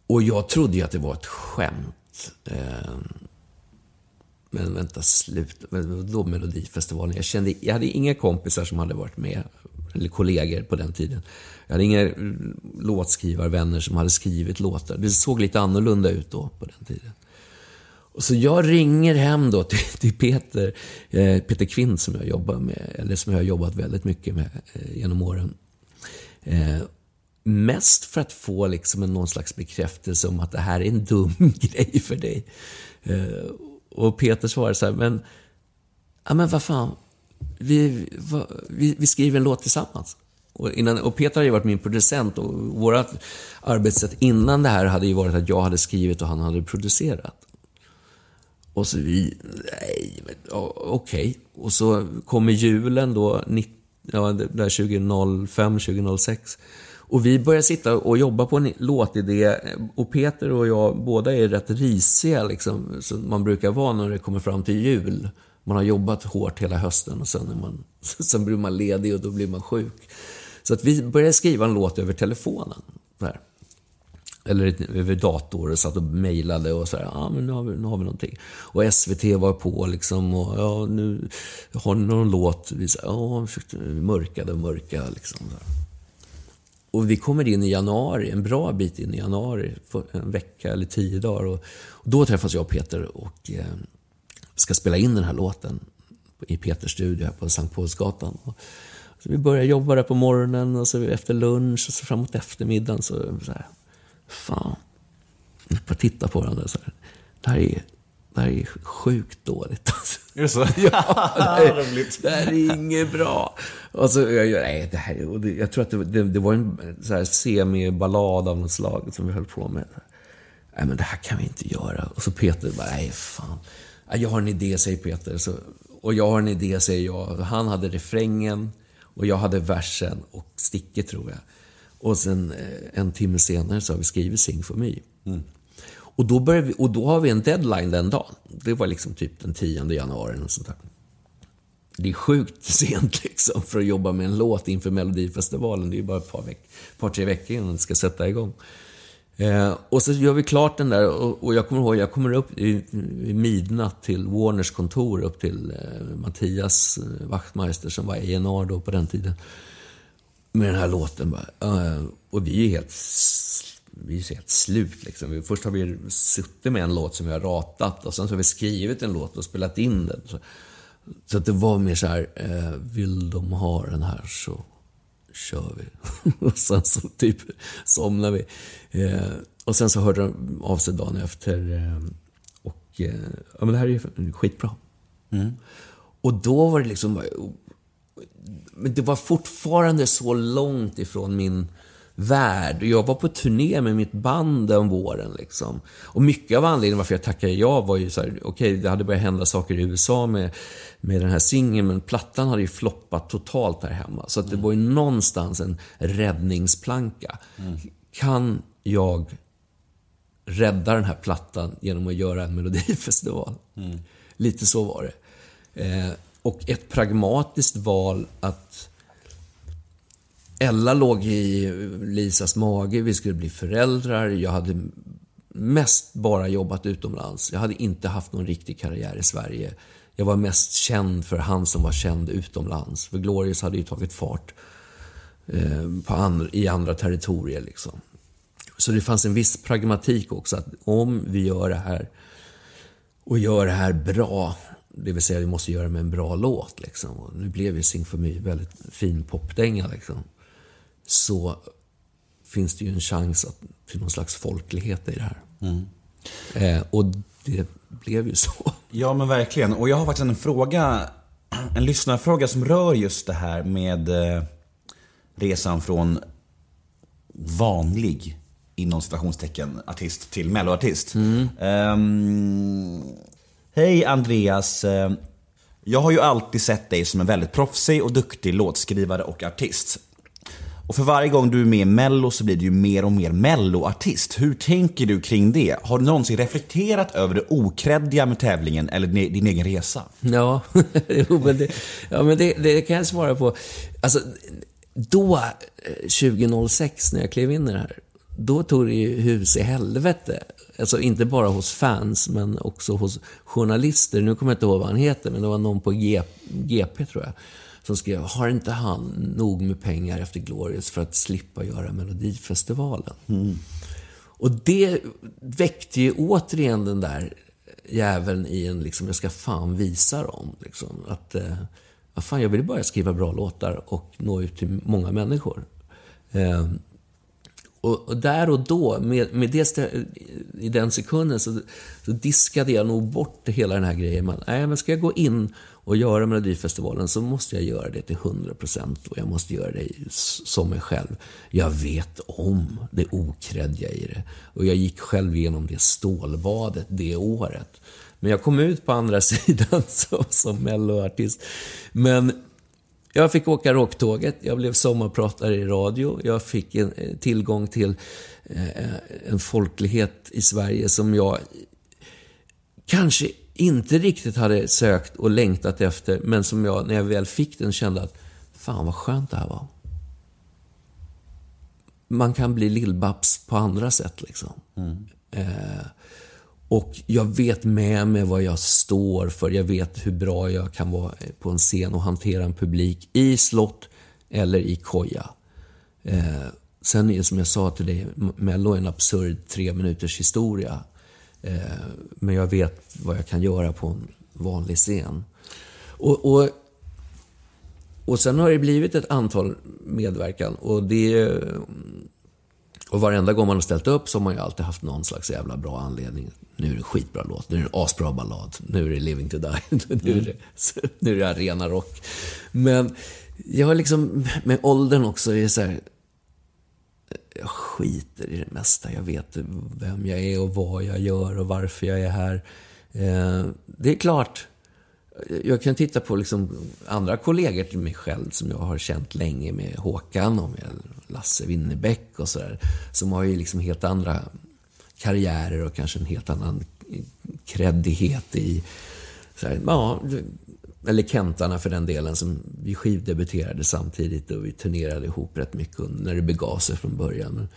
D: Och jag trodde ju att det var ett skämt. Eh, men vänta, slut. Då Melodifestivalen. Jag, kände, jag hade inga kompisar som hade varit med, eller kollegor på den tiden. Jag hade inga mm, låtskrivarvänner som hade skrivit låtar. Det såg lite annorlunda ut då, på den tiden. Och så jag ringer hem då till, <laughs> till Peter, eh, Peter Kvint som jag jobbar med, eller som jag har jobbat väldigt mycket med eh, genom åren. Eh, mest för att få liksom en, någon slags bekräftelse om att det här är en dum <laughs> grej för dig. Eh, och Peter svarade så här, men, ja men vad fan, vi, va, vi, vi skriver en låt tillsammans. Och, innan, och Peter hade ju varit min producent och vårt arbetssätt innan det här hade ju varit att jag hade skrivit och han hade producerat. Och så vi, nej, men, Okay. okej. Och så kommer julen då, ja, 2005, 2006. Och vi börjar sitta och jobba på en låtidé eh, och Peter och jag båda är rätt risiga liksom, som man brukar vara när det kommer fram till jul. Man har jobbat hårt hela hösten och sen, är man, <laughs> sen blir man ledig och då blir man sjuk. Så att vi började skriva en låt över telefonen. Där. Eller över dator och satt och mejlade och så här, ja men nu har, vi, nu har vi någonting. Och SVT var på liksom och ja nu har ni någon låt? Vi sa, ja, vi försökte mörkade och mörka liksom. Så här. Och vi kommer in i januari, en bra bit in i januari, en vecka eller tio dagar. Och, och då träffas jag och Peter och eh, ska spela in den här låten i Peters studio här på Sankt Paulsgatan. Och, så vi börjar jobba där på morgonen och så efter lunch och så framåt eftermiddagen så, så här, fan, vi bara titta på varandra så här. Det här är, det här är sjukt dåligt. Alltså.
A: Är det så? <laughs>
D: Ja, <laughs> det här, det här är inget bra. Och så, jag, nej, det här, och det, jag tror att det, det, det var en så här semi-ballad av något slag som vi höll på med. Nej, men det här kan vi inte göra. Och så Peter bara, nej fan. Jag har en idé, säger Peter. Så, och jag har en idé, säger jag. Han hade refrängen och jag hade versen och sticket, tror jag. Och sen eh, en timme senare så har vi skrivit Sing for me. Och då, börjar vi, och då har vi en deadline den dagen. Det var liksom typ den 10 januari. Och sånt där. Det är sjukt sent <laughs> liksom för att jobba med en låt inför Melodifestivalen. Det är ju bara ett par, veck, par tre veckor innan det ska sätta igång. Eh, och så gör vi klart den där och, och jag kommer ihåg, jag kommer upp i, i midnatt till Warners kontor, upp till eh, Mattias eh, Wachtmeister som var ENR då på den tiden. Med den här låten bara. Eh, och vi är helt, vi är helt slut liksom. Först har vi suttit med en låt som vi har ratat och sen så har vi skrivit en låt och spelat in den. Så, så att det var mer så här, eh, vill de ha den här så kör vi. <laughs> och sen så typ somnade vi. Eh, och sen så hörde de av sig dagen efter. Eh, och eh, ja, men det här är ju skitbra. Och då var det liksom... Men det var fortfarande så långt ifrån min värld. Jag var på turné med mitt band den våren. Liksom. Och mycket av anledningen varför jag tackade ja var ju så här, okej, det hade börjat hända saker i USA med, med den här singeln, men plattan hade ju floppat totalt här hemma. Så att det var ju någonstans en räddningsplanka. Kan jag rädda den här plattan genom att göra en melodifestival? Lite så var det. Eh, och ett pragmatiskt val att Ella låg i Lisas mage, vi skulle bli föräldrar. Jag hade mest bara jobbat utomlands. Jag hade inte haft någon riktig karriär i Sverige. Jag var mest känd för han som var känd utomlands. För Glorious hade ju tagit fart eh, på andra, i andra territorier. Liksom. Så det fanns en viss pragmatik också. att Om vi gör det här och gör det här bra, det vill säga vi måste göra det med en bra låt. Liksom. Och nu blev ju Sing for Me väldigt fin popdänga. Liksom. Så finns det ju en chans att, till någon slags folklighet i det här. Eh, och det blev ju så. <laughs>
A: Ja, men verkligen. Och jag har faktiskt en fråga, en lyssnarfråga som rör just det här med eh, resan från vanlig, inom citationstecken, artist till melloartist. Ehm, Hej Andreas. Eh, Jag har ju alltid sett dig som en väldigt proffsig och duktig låtskrivare och artist. Och för varje gång du är med i Mello så blir du ju mer och mer Melloartist. Hur tänker du kring det? Har du någonsin reflekterat över det okreddiga med tävlingen eller din din egen resa?
D: Ja, <laughs> jo, men, det, ja, men det, det kan jag svara på. Alltså, då, eh, 2006, när jag klev in i det här, då tog det ju hus i helvete. Alltså inte bara hos fans, men också hos journalister. Nu kommer jag inte ihåg vad han heter, men det var någon på G, GP, tror jag, som skrev Har inte han nog med pengar efter Glorious för att slippa göra Melodifestivalen? Och det väckte ju återigen den där jäveln i en, liksom, jag ska fan visa dem. Liksom, att, eh, vad fan, jag vill bara skriva bra låtar och nå ut till många människor. Eh, och, och där och då, med, med det, i den sekunden, så, så diskade jag nog bort hela den här grejen. Men, nej, men ska jag gå in och göra Melodifestivalen så måste jag göra det till 100% och jag måste göra det som mig själv. Jag vet om det okreddiga i det. Och jag gick själv igenom det stålbadet det året. Men jag kom ut på andra <laughs> sidan som, som melloartist. Men jag fick åka rocktåget, jag blev sommarpratare i radio, jag fick en, eh, tillgång till eh, en folklighet i Sverige som jag kanske inte riktigt hade sökt och längtat efter, men som jag, när jag väl fick den, kände att fan vad skönt det här var. Man kan bli lillbabs på andra sätt liksom. Eh, och jag vet med mig vad jag står för. Jag vet hur bra jag kan vara på en scen och hantera en publik i slott eller i koja. Eh, sen är det som jag sa till dig, Mello är en absurd tre minuters historia. Eh, men jag vet vad jag kan göra på en vanlig scen. Och, och, och sen har det blivit ett antal medverkan och det och varenda gång man har ställt upp så har man ju alltid haft någon slags jävla bra anledning. Nu är det en skitbra låt, nu är det en asbra ballad, nu är det Living to Die, <laughs> nu är det, nu är det arena rock. Men jag har liksom, med åldern också, är så här, jag skiter i det mesta. Jag vet vem jag är och vad jag gör och varför jag är här. Eh, det är klart, jag kan titta på liksom andra kollegor till mig själv som jag har känt länge med Håkan och med Lasse Winnerbäck och sådär. Som har ju liksom helt andra karriärer och kanske en helt annan kreddighet i... Så här, ja, eller Kentarna för den delen, som vi skivdebuterade samtidigt och vi turnerade ihop rätt mycket när det begav sig från början. Men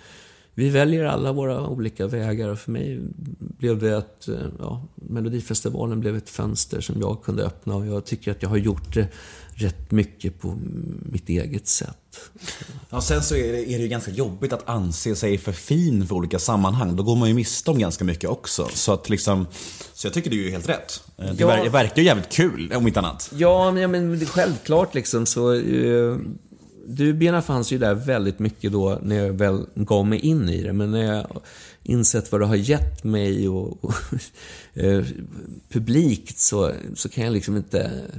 D: vi väljer alla våra olika vägar och för mig blev det att eh, ja, Melodifestivalen blev ett fönster som jag kunde öppna och jag tycker att jag har gjort det rätt mycket på mitt eget sätt.
A: Ja, sen så är det, är det ju ganska jobbigt att anse sig för fin för olika sammanhang. Då går man ju miste om ganska mycket också. Så att liksom, så jag tycker det är ju helt rätt. Eh, Det,
D: Ja.
A: ver- verkar ju jävligt kul, om inte annat.
D: Ja, men, ja, men det är självklart liksom så... Eh, dubierna fanns ju där väldigt mycket då när jag väl gav mig in i det. Men när jag insett vad det har gett mig och, och <laughs> eh, publikt så, så kan jag liksom inte eh,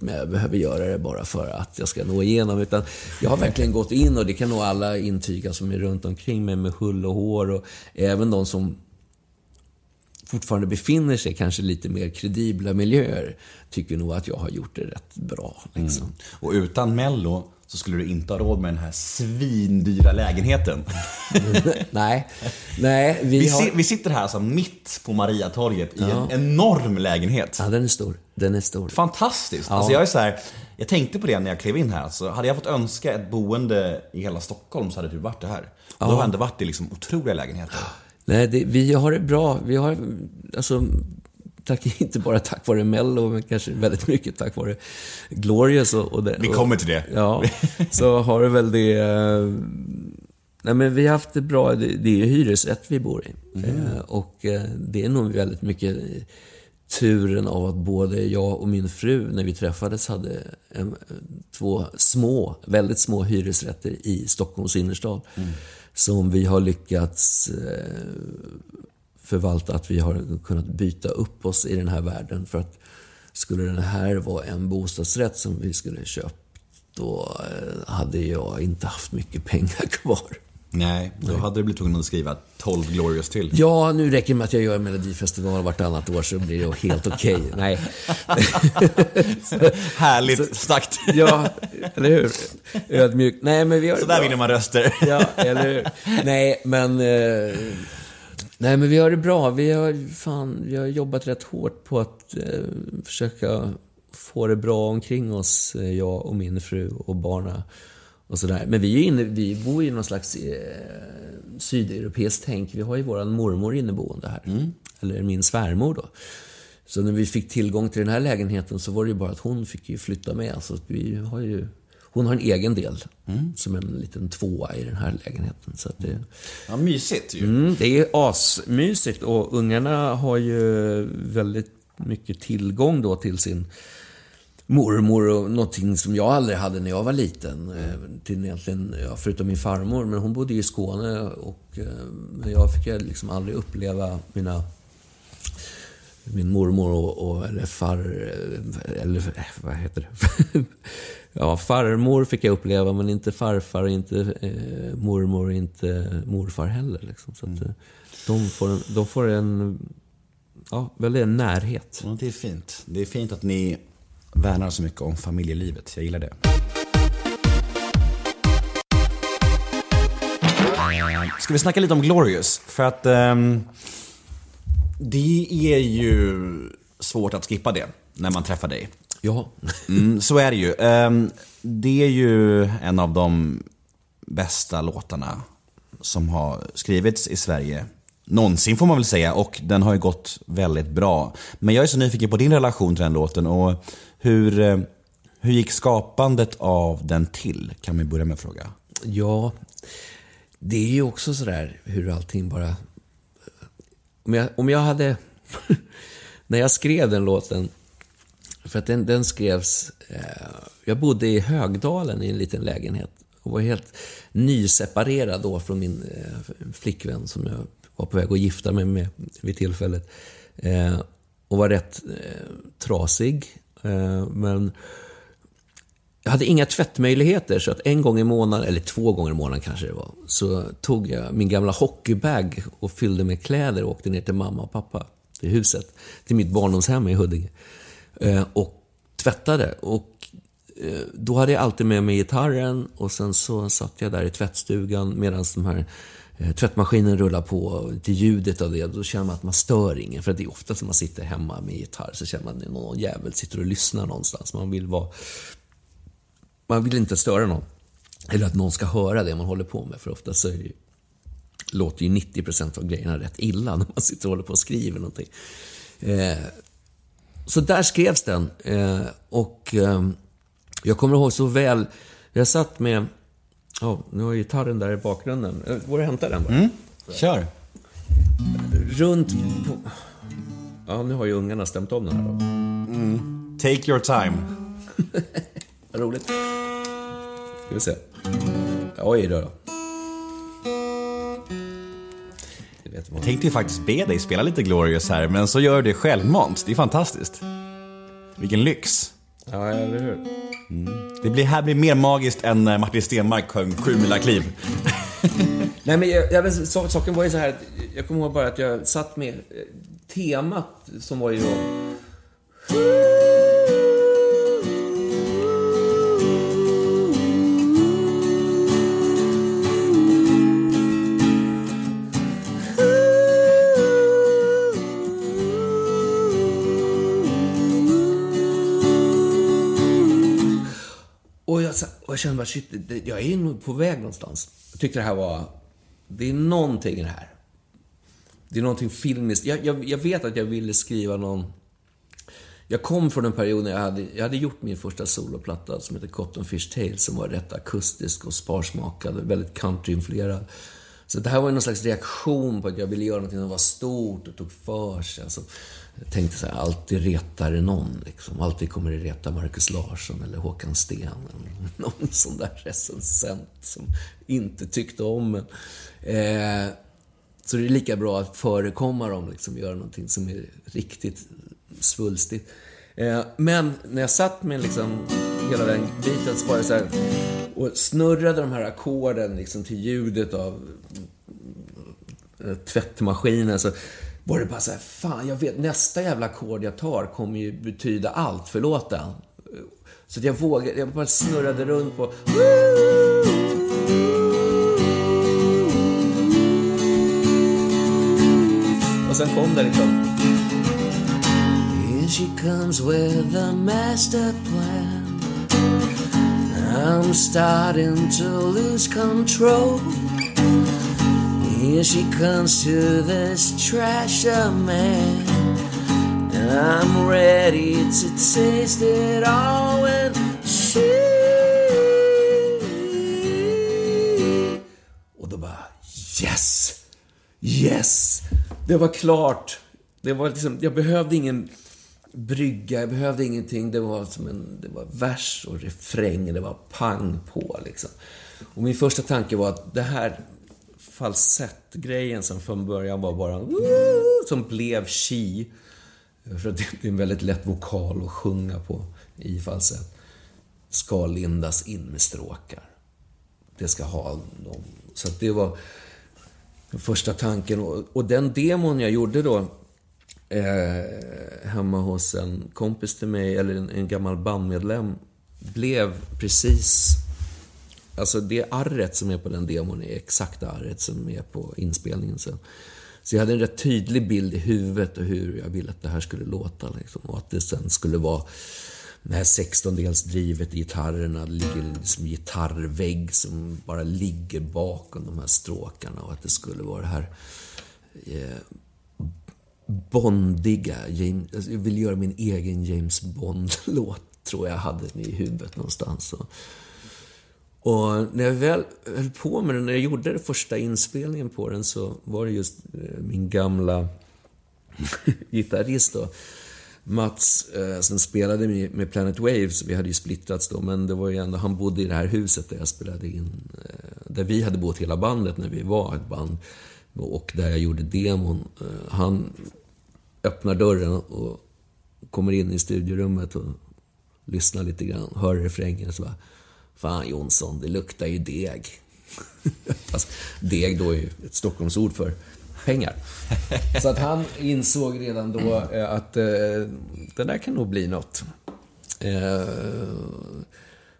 D: Men jag behöver göra det bara för att jag ska nå igenom. Utan jag har verkligen gått in och det kan nog alla intyga som är runt omkring mig med hull och hår och även de som fortfarande befinner sig kanske lite mer kredibla miljöer tycker nog att jag har gjort det rätt bra. Liksom. Mm.
A: Och utan Mello så skulle du inte ha råd med den här svindyra lägenheten. <laughs>
D: nej, nej, vi,
A: Vi,
D: har...
A: si- vi sitter här alltså mitt på Mariatorget i en enorm lägenhet.
D: Ja, den är stor. Den är stor.
A: Fantastiskt. Alltså jag är så här, jag tänkte på det när jag klev in här. Alltså, hade jag fått önska ett boende i hela Stockholm så hade det typ varit det här. Och Då har jag ändå varit i liksom otroliga lägenheter.
D: Nej, det, vi har det bra. Vi har, alltså, tack, <laughs> inte bara tack vare Mello, men kanske väldigt mycket tack vare Glorious. Och, och det,
A: Vi kommer till det.
D: Ja, <laughs> så har det väl det... eh, Nej, men vi har haft det bra. Det, det är ju hyresrätt vi bor i. Eh, Och eh, det är nog väldigt mycket turen av att både jag och min fru, när vi träffades, hade en, två små, väldigt små hyresrätter i Stockholms innerstad. Som vi har lyckats eh, förvalta, att vi har kunnat byta upp oss i den här världen. För att skulle den här vara en bostadsrätt som vi skulle köpt, då eh, hade jag inte haft mycket pengar <laughs> kvar.
A: Nej, då hade du blivit tvungen att skriva 12 Glorious till.
D: Ja, nu räcker det med att jag gör en melodifestival vartannat år så blir det helt okej. <laughs> Nej. <laughs>
A: Härligt sagt.
D: Ja, eller hur? Ödmjukt. Nej, men vi har
A: Så där vinner man röster.
D: Ja, eller hur? Nej, men... Eh, nej, men vi har det bra. Vi har, fan, vi har jobbat rätt hårt på att eh, försöka få det bra omkring oss, eh, jag och min fru och barna och sådär. Men vi, är inne, vi bor i någon slags eh, sydeuropeiskt tänk. Vi har ju våran mormor inneboende här. Eller min svärmor då. Så när vi fick tillgång till den här lägenheten så var det ju bara att hon fick ju flytta med. Så att vi har ju, hon har en egen del. Som en liten tvåa i den här lägenheten. Så det,
A: Ja, mysigt ju.
D: mm, det är asmysigt och ungarna har ju väldigt mycket tillgång då till sin mormor och någonting som jag aldrig hade när jag var liten. Eh, Till egentligen, ja, förutom min farmor, men hon bodde ju i Skåne och eh, men jag fick liksom aldrig uppleva mina min mormor och, och eller far... Eller eh, vad heter det? <laughs> ja, farmor fick jag uppleva, men inte farfar, inte eh, mormor, inte morfar heller. Liksom. Så att, eh, de, får en, de får en ja, väldigt en närhet.
A: Ja, det är fint. Det är fint att ni värnar så mycket om familjelivet. Jag gillar det. Ska vi snacka lite om Glorious? För att ehm, det är ju svårt att skippa det när man träffar dig.
D: Ja.
A: Mm, så är det ju. Ehm, det är ju en av de bästa låtarna som har skrivits i Sverige någonsin får man väl säga och den har ju gått väldigt bra. Men jag är så nyfiken på din relation till den låten och hur, eh, hur gick skapandet av den till? Kan vi börja med att fråga.
D: Ja, det är ju också sådär hur allting bara... Om jag, om jag hade... <laughs> när jag skrev den låten, för att den, den skrevs... Eh, jag bodde i Högdalen i en liten lägenhet och var helt nyseparerad då från min eh, flickvän som jag var på väg att gifta mig med vid tillfället. Eh, och var rätt eh, trasig. Eh, men jag hade inga tvättmöjligheter, så att en gång i månaden, eller två gånger i månaden kanske det var, så tog jag min gamla hockeybag och fyllde med kläder och åkte ner till mamma och pappa, till huset, till mitt barndomshem i Huddinge. Eh, och tvättade. Och eh, då hade jag alltid med mig gitarren och sen så satt jag där i tvättstugan medan de här eh, tvättmaskinen rullar på, till ljudet av det, då känner man att man stör ingen. För det är ofta som man sitter hemma med gitarr så känner man att någon jävel sitter och lyssnar någonstans. Man vill vara man vill inte störa någon. Eller att någon ska höra det man håller på med. För ofta så är det ju, låter ju 90% av grejerna rätt illa när man sitter och håller på och skriver någonting. Eh, så där skrevs den. Eh, och eh, jag kommer ihåg så väl, jag satt med, ja, oh, nu har gitarren där i bakgrunden. Jag går och hämtar den bara.
C: Mm. Kör.
D: Runt på... Ja, nu har ju ungarna stämt om den här då.
C: Mm. Take your time. <laughs>
D: Roligt. Ska vi se. Oj då.
C: Jag tänkte ju faktiskt be dig spela lite Glorious här, men så gör du det självmant. Det är fantastiskt. Vilken lyx.
D: Ja, eller hur?
C: Mm. Det blir, här blir mer magiskt än när Martin Stenmark sjöng Sju mila kliv. <laughs>
D: Nej, men jag, jag, saken var ju så här, jag kommer ihåg bara att jag satt med temat som var ju då Och jag kände bara, shit, jag är nog på väg någonstans. Jag tyckte det här var, det är någonting i det här. Det är någonting filmiskt. Jag, jag, jag vet att jag ville skriva någon... Jag kom från en period när jag hade, jag hade gjort min första soloplatta som heter Cotton Fish Tales som var rätt akustisk och sparsmakad, väldigt countryinfluerad. Så det här var någon slags reaktion på att jag ville göra något som var stort och tog för sig. Alltså, jag tänkte så här, alltid retar det någon. Liksom. Alltid kommer det reta Marcus Larsson eller Håkan Sten. Eller <laughs> någon sån där recensent som inte tyckte om en. Eh, så det är lika bra att förekomma dem, liksom, göra någonting som är riktigt svulstigt. Eh, men när jag satt med liksom, hela den biten så var det så här, och snurrade de här ackorden liksom, till ljudet av eh, tvättmaskinen. Så var det bara så här, fan, jag vet, nästa jävla ackord jag tar kommer ju betyda allt för låten. Så att jag vågade, jag bara snurrade runt på... Och sen kom det liksom... Here she comes with a master plan. I'm starting to lose control. Here she comes to this trash of man. And I'm ready to taste it all when she... Och då bara yes! Yes! Det var klart. Det var liksom, jag behövde ingen brygga, jag behövde ingenting. Det var som en det var vers och refräng, det var pang på liksom. Och min första tanke var att det här falsettgrejen som från början var bara som blev chi. För att det är en väldigt lätt vokal att sjunga på i falsett. Ska lindas in med stråkar. Det ska ha dem. Så att det var den första tanken. Och, och den demon jag gjorde då eh, hemma hos en kompis till mig, eller en, en gammal bandmedlem, blev precis Alltså det arret som är på den demon är exakta arret som är på inspelningen sen. Så jag hade en rätt tydlig bild i huvudet och hur jag ville att det här skulle låta. Liksom. Och att det sen skulle vara det här sextondelsdrivet i gitarrerna. Det ligger liksom gitarrvägg som bara ligger bakom de här stråkarna. Och att det skulle vara det här eh, bondiga. James, alltså, jag vill göra min egen James Bond-låt, tror jag hade i huvudet någonstans. Och, och när jag väl höll på med den, när jag gjorde den första inspelningen på den så var det just eh, min gamla <laughs> gitarrist då, Mats, eh, som spelade med, Planet Waves. Vi hade ju splittrats då, men det var ju ändå, han bodde i det här huset där jag spelade in. Eh, där vi hade bott hela bandet när vi var ett band. Och där jag gjorde demon. Han öppnar dörren och kommer in i studiorummet och lyssnar lite grann, hör refrängen och så bara Fan Jonsson, det luktar ju deg. <laughs> Fast deg då är ju ett Stockholmsord för pengar. Så att han insåg redan då eh, att eh, det där kan nog bli något. Eh,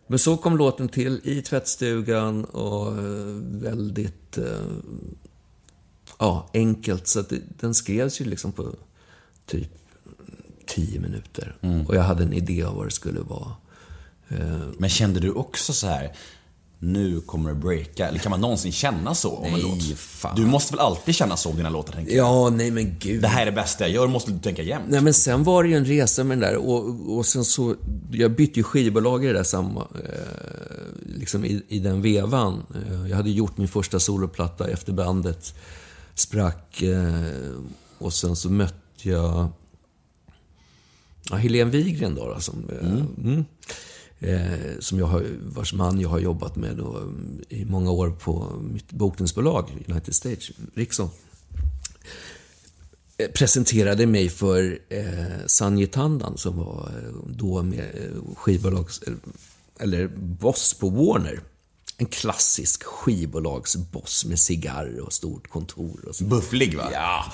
D: men så kom låten till i tvättstugan och eh, väldigt eh, ja, enkelt. Så att det, den skrevs ju liksom på typ tio minuter. Och jag hade en idé av vad det skulle vara. Eh,
C: Men kände du också så här nu kommer det breaka? Eller kan man någonsin känna så om en
D: Nej,
C: låt?
D: fan.
C: Du måste väl alltid känna så om dina låtar, tänker jag?
D: Ja, nej men gud.
C: Det här är det bästa jag gör, måste du tänka jämt.
D: Nej, men sen var det ju en resa med den där och, och sen så, jag bytte ju skivbolag i det där samma, eh, liksom i, i den vevan. Eh, jag hade gjort min första soloplatta efter bandet sprack eh, och sen så mötte jag ja, Helene Wigren då, då som, eh, mm. Eh, som jag har, vars man jag har jobbat med då, i många år på mitt bokningsbolag United Stage, Riksson eh, presenterade mig för eh, Sanji Tandan som var eh, då med eh, skivbolags... Eller boss på Warner. En klassisk skivbolagsboss med cigarr och stort kontor och så.
C: Bufflig va?
D: Ja.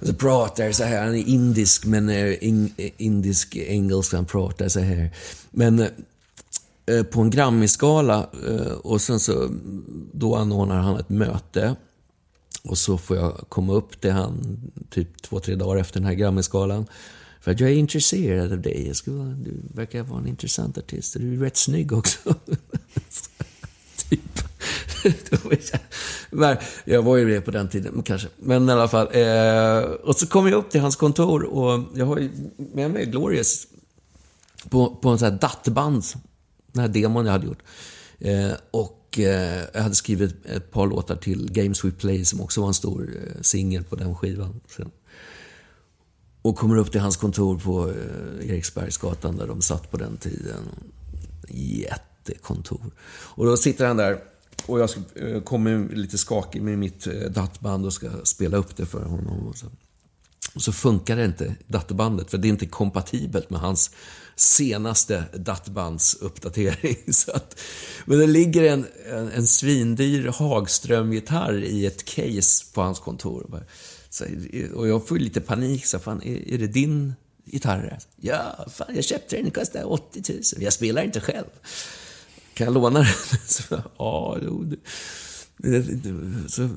D: Och så pratar så här, han är indisk men eh, in, indisk engelska, han pratar så här. Men Eh, på en Grammisgala, eh, och sen så, då anordnar han ett möte. Och så får jag komma upp till han typ två, tre dagar efter den här Grammisgalan. För att jag är intresserad av dig. Jag skulle, du verkar vara en intressant artist och du är rätt snygg också. <laughs> typ. Jag- var ju det på den tiden, kanske. Men i alla fall. Eh, och så kom jag upp till hans kontor och jag har ju med mig Glorious på, på en sån här dattband. Den här demon jag hade gjort. Eh, och eh, jag hade skrivit ett par låtar till Games We Play som också var en stor eh, singel på den skivan. Sen. Och kommer upp till hans kontor på eh, Eriksbergsgatan där de satt på den tiden. Jättekontor. Och då sitter han där och jag eh, kommer lite skakig med mitt eh, dattband och ska spela upp det för honom. Och så. Och så funkar det inte, datorbandet, för det är inte kompatibelt med hans senaste Dattbandsuppdatering. <laughs> Så att, men det ligger en, en, en svindyr Hagström-gitarr i ett case på hans kontor. Och, så, och jag får lite panik. Så, fan, är, är det din gitarr? Ja, fan, jag köpte den. Den kostar 80 000. Jag spelar inte själv. Kan jag låna den? <laughs> Så, ja, jo, det- så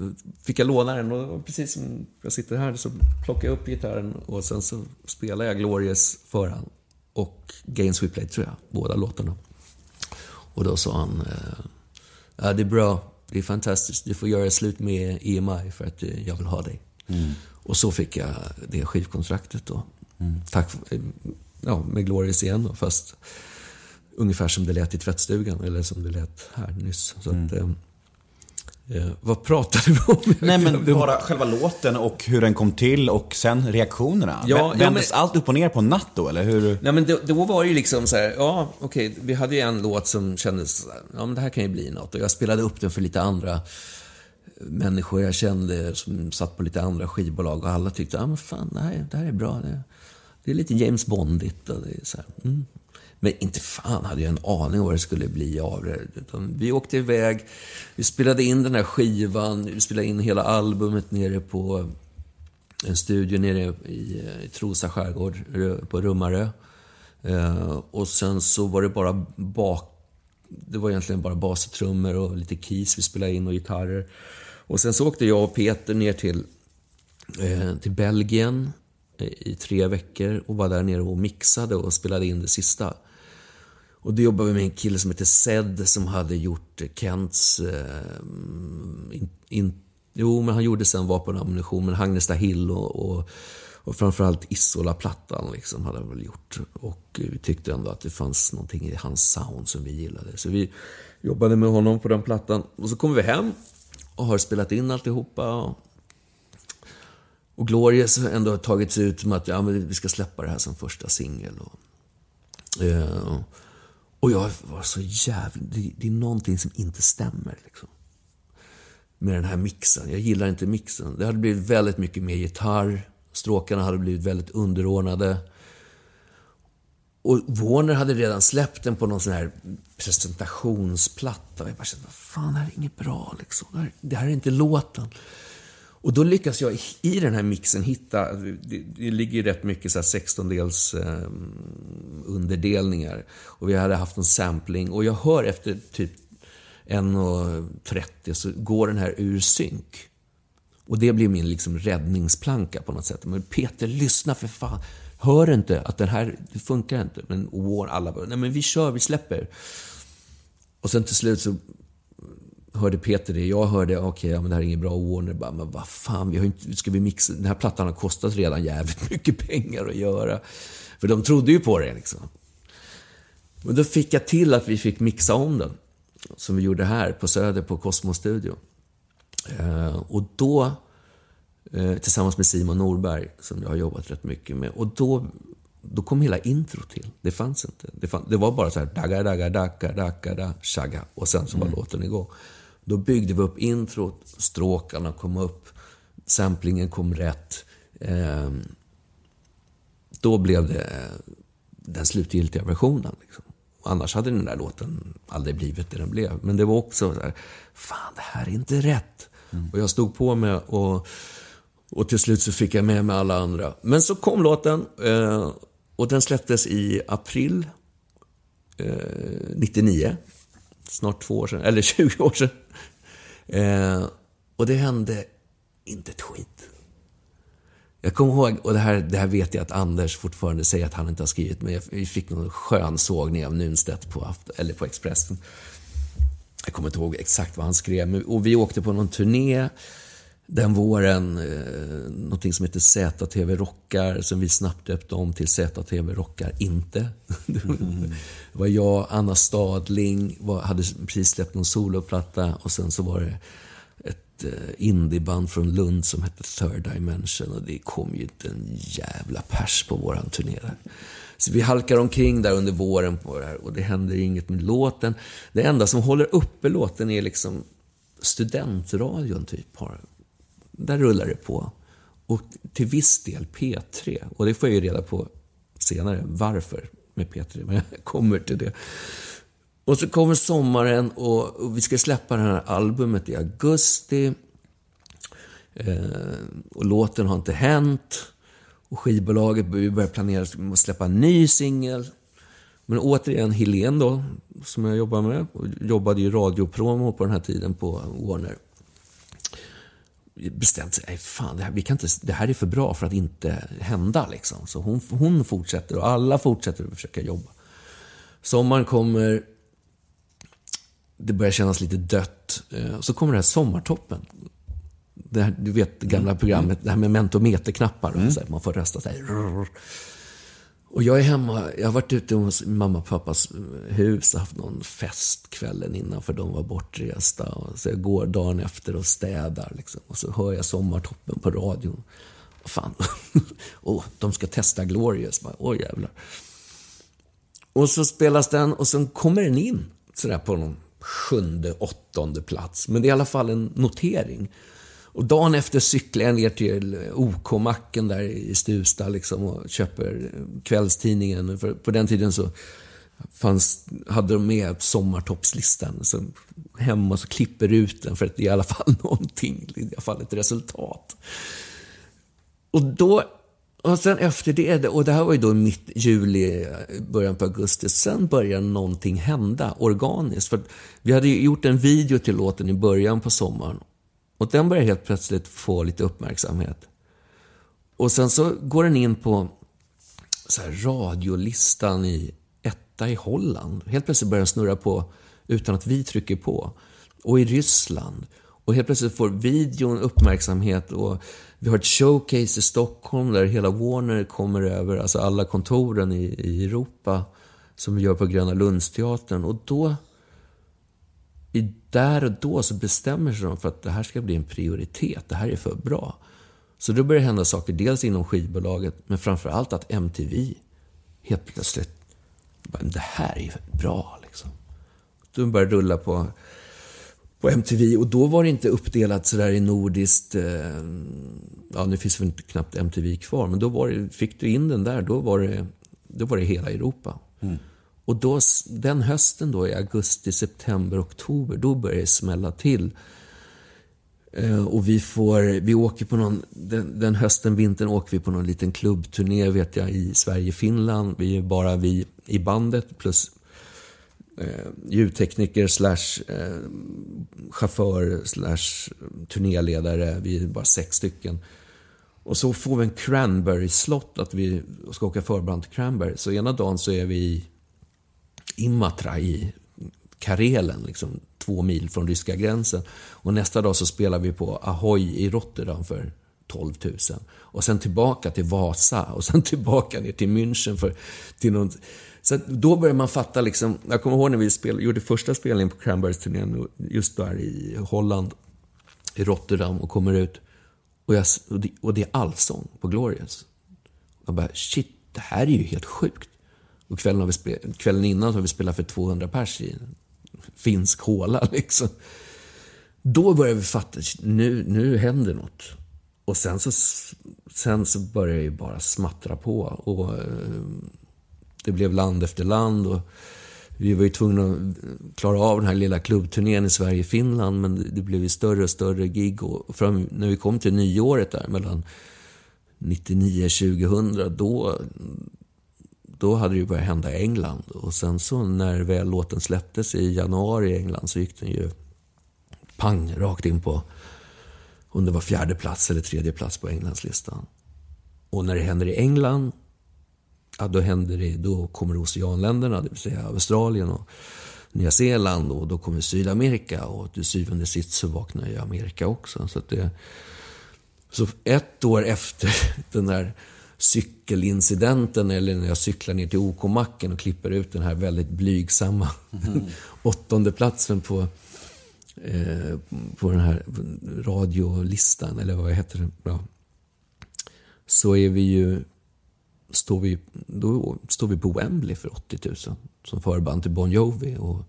D: fick jag låna den och precis som jag sitter här så plockade jag upp gitarren och sen så spelar jag Glorious för honom och Games We Played tror jag, båda låtarna. Och då sa han, eh, ja det är bra, det är fantastiskt, du får göra slut med EMI för att eh, jag vill ha dig. Och så fick jag det skivkontraktet då. Tack, eh, ja, med Glorious igen då, fast ungefär som det lät i tvättstugan, eller som det lät här nyss. Så att, eh, eh, vad pratade vi om?
C: Nej men bara själva låten och hur den kom till och sen reaktionerna.
D: Ja,
C: Vä-
D: ja,
C: Vändes
D: men-
C: allt upp och ner på en natt då, eller hur?
D: Nej, men då, då var det ju liksom så här, ja, okej, vi hade ju en låt som kändes, ja men det här kan ju bli något. Och jag spelade upp den för lite andra människor jag kände som satt på lite andra skivbolag och alla tyckte, ja men fan, det här, det här är bra. Det, det är lite James Bondigt och det är så här, mm. Men inte fan hade jag en aning vad det skulle bli av det. Utan vi åkte iväg, vi spelade in den här skivan, vi spelade in hela albumet nere på en studio nere i, eh, i Trosa skärgård, på Rummarö. Eh, och sen så var det bara bak... Det var egentligen bara bas och trummor och lite keys vi spelade in och gitarrer. Och sen så åkte jag och Peter ner till, eh, till Belgien eh, i tre veckor och var där nere och mixade och spelade in det sista. Och då jobbade vi med en kille som heter Zed som hade gjort Kents... Eh, in, in, jo, men han gjorde sen vapen och ammunition, men Hagnesta Hill och, och, och framförallt Isola-plattan liksom hade han väl gjort. Och vi tyckte ändå att det fanns någonting i hans sound som vi gillade. Så vi Jobbade med honom på den plattan. Och så kommer vi hem och har spelat in alltihopa. Och, och Glorious har ändå tagit sig ut som att ja, men vi ska släppa det här som första singel. Och, eh, och och jag var så jävla... Det, det, är någonting som inte stämmer. Liksom, med den här mixen. Jag gillar inte mixen. Det hade blivit väldigt mycket mer gitarr. Stråkarna hade blivit väldigt underordnade. Och Warner hade redan släppt den på någon sån här presentationsplatta. Och jag bara kände, vad fan, det här är inget bra liksom. Det här, det här är inte låten. Och då lyckas jag i den här mixen hitta, det, det ligger ju rätt mycket så här 16-dels eh, underdelningar. Och vi hade haft en sampling. Och jag hör efter typ 1.30 så går den här ur synk. Och det blir min liksom räddningsplanka på något sätt. Men Peter, lyssna för fan. Hör inte att den här, det funkar inte. Men alla bara, nej men vi kör, vi släpper. Och sen till slut så hörde Peter det, jag hörde, okej, okay, ja, men det här är inget bra. Warner bara, men vad fan, vi har inte, ska vi mixa? Den här plattan har kostat redan jävligt <laughs> mycket pengar att göra. För de trodde ju på det liksom. Men då fick jag till att vi fick mixa om den. Som vi gjorde här på Söder på Cosmos Studio. Eh, och då, eh, tillsammans med Simon Norberg, som jag har jobbat rätt mycket med. Och då, då kom hela intro till. Det fanns inte. Det, fann, det var bara så här, daga, daga, daga, daga, da, shaga. Och sen så var mm. låten igång. Då byggde vi upp introt, stråkarna kom upp, samplingen kom rätt. Eh, då blev det den slutgiltiga versionen. Liksom. Annars hade den där låten aldrig blivit det den blev. Men det var också så här, fan det här är inte rätt. Mm. Och jag stod på mig och, och till slut så fick jag med mig alla andra. Men så kom låten eh, och den släpptes i april eh, 99. Snart två år sedan, eller <laughs> 20 år sedan. Eh, och det hände inte ett skit. Jag kommer ihåg, och det här, det här vet jag att Anders fortfarande säger att han inte har skrivit, men vi fick någon skön sågning av Nunstedt på, eller på Expressen. Jag kommer inte ihåg exakt vad han skrev, och vi åkte på någon turné den våren, eh, någonting som heter ZTV Rockar, som vi snabbt döpte om till ZTV Rockar Inte. <laughs> Mm det var jag, Anna Stadling, var, hade precis släppt någon soloplatta och sen så var det ett eh, indieband från Lund som hette Third Dimension och det kom ju inte en jävla pers på våran turné där. Så vi halkar omkring där under våren på det här och det händer inget med låten. Det enda som håller uppe låten är liksom studentradion typ. Där rullar det på. Och till viss del P3. Och det får jag ju reda på senare, varför med Peter, Men jag kommer till det. Och så kommer sommaren och, och vi ska släppa det här albumet i augusti. Eh, och låten har inte hänt. Och skivbolaget börjar planera att släppa en ny singel. Men återigen, Helen då, som jag jobbar med, jobbade ju radiopromo på den här tiden på Warner. Bestämt sig, nej fan, det här, vi kan inte, det här är för bra för att inte hända. Liksom. Så hon, hon fortsätter och alla fortsätter att försöka jobba. Sommaren kommer, det börjar kännas lite dött. Eh, så kommer det här Sommartoppen. Här, du vet det gamla mm. programmet, det här med mentometerknappar. Mm. Man får rösta så här. Och jag är hemma, jag har varit ute hos mamma och pappas hus och haft någon fest kvällen innan för de var bortresta. Och så jag går dagen efter och städar liksom. Och så hör jag Sommartoppen på radion. Vad fan, <laughs> oh, de ska testa Glorious. Åh oh, jävlar. Och så spelas den och sen kommer den in sådär på någon sjunde, åttonde plats. Men det är i alla fall en notering. Och dagen efter cyklar jag ner till OK-macken där i Stuvsta liksom och köper kvällstidningen. För på den tiden så fanns, hade de med sommartoppslistan. Så hemma så klipper ut den för att det är i alla fall <laughs> någonting, i alla fall ett resultat. Och då och sen efter det, och det här var ju då mitt juli, början på augusti, sen började någonting hända organiskt. För vi hade ju gjort en video till låten i början på sommaren. Och den börjar helt plötsligt få lite uppmärksamhet. Och sen så går den in på så här, radiolistan i etta i Holland. Helt plötsligt börjar den snurra på utan att vi trycker på. Och i Ryssland. Och helt plötsligt får videon uppmärksamhet och vi har ett showcase i Stockholm där hela Warner kommer över, alltså alla kontoren i, i Europa som vi gör på Gröna Lundsteatern. Och då där och då så bestämmer sig de för att det här ska bli en prioritet. Det här är för bra. Så då börjar det hända saker, dels inom skivbolaget, men framför allt att MTV helt plötsligt, det här är bra liksom. Då börjar det rulla på, på MTV och då var det inte uppdelat sådär i nordiskt, eh, ja nu finns väl inte knappt MTV kvar, men då var det, fick du in den där, då var det, då var det hela Europa. Mm. Och då, den hösten då, i augusti, september, oktober, då börjar det smälla till. Eh, och vi får, vi åker på någon, den, den, hösten, vintern åker vi på någon liten klubbturné vet jag i Sverige, Finland. Vi är bara vi i bandet plus eh, ljudtekniker slash eh, chaufför slash turnéledare. Vi är bara sex stycken. Och så får vi en cranberry-slott att vi ska åka förband till Cranberry. Så ena dagen så är vi i Imatra i Karelen, liksom två mil från ryska gränsen. Och nästa dag så spelar vi på Ahoy i Rotterdam för 12 000. Och sen tillbaka till Vasa och sen <laughs> tillbaka ner till München för till någon... Så då börjar man fatta liksom, jag kommer ihåg när vi spel, gjorde första spelningen på Cranberries turnén just där i Holland, i Rotterdam och kommer ut och, jag, och, det, och det är allsång på Glorious. Jag bara, shit, det här är ju helt sjukt. Och kvällen, har vi spel, kvällen innan har vi spelat för 200 pers i en finsk håla. <laughs> Liksom. Då börjar vi fatta, nu, nu händer något. Och sen så, sen så började det bara smattra på. Och eh, det blev land efter land. Och vi var ju tvungna att klara av den här lilla klubbturnén i Sverige-Finland. Men det blev ju större och större gig. Och fram, när vi kom till nyåret där mellan 99 och 2000, då, då hade det ju börjat hända i England. Och sen så när väl låten släpptes i januari i England så gick den ju pang rakt in på om det var fjärde plats eller tredje plats på Englandslistan. Och när det händer i England, ja, då, händer det, då kommer oceanländerna, det vill säga Australien och Nya Zeeland och då kommer Sydamerika och till syvende och sist så vaknar ju Amerika också. Så, det, så ett år efter <laughs> den där cykelincidenten eller när jag cyklar ner till OK-macken och klipper ut den här väldigt blygsamma mm. <laughs> åttonde platsen på, eh, på den här radiolistan, eller vad heter det? Ja. Så är vi ju, står vi, då står vi på Wembley för 80 000 som förband till Bon Jovi. Och,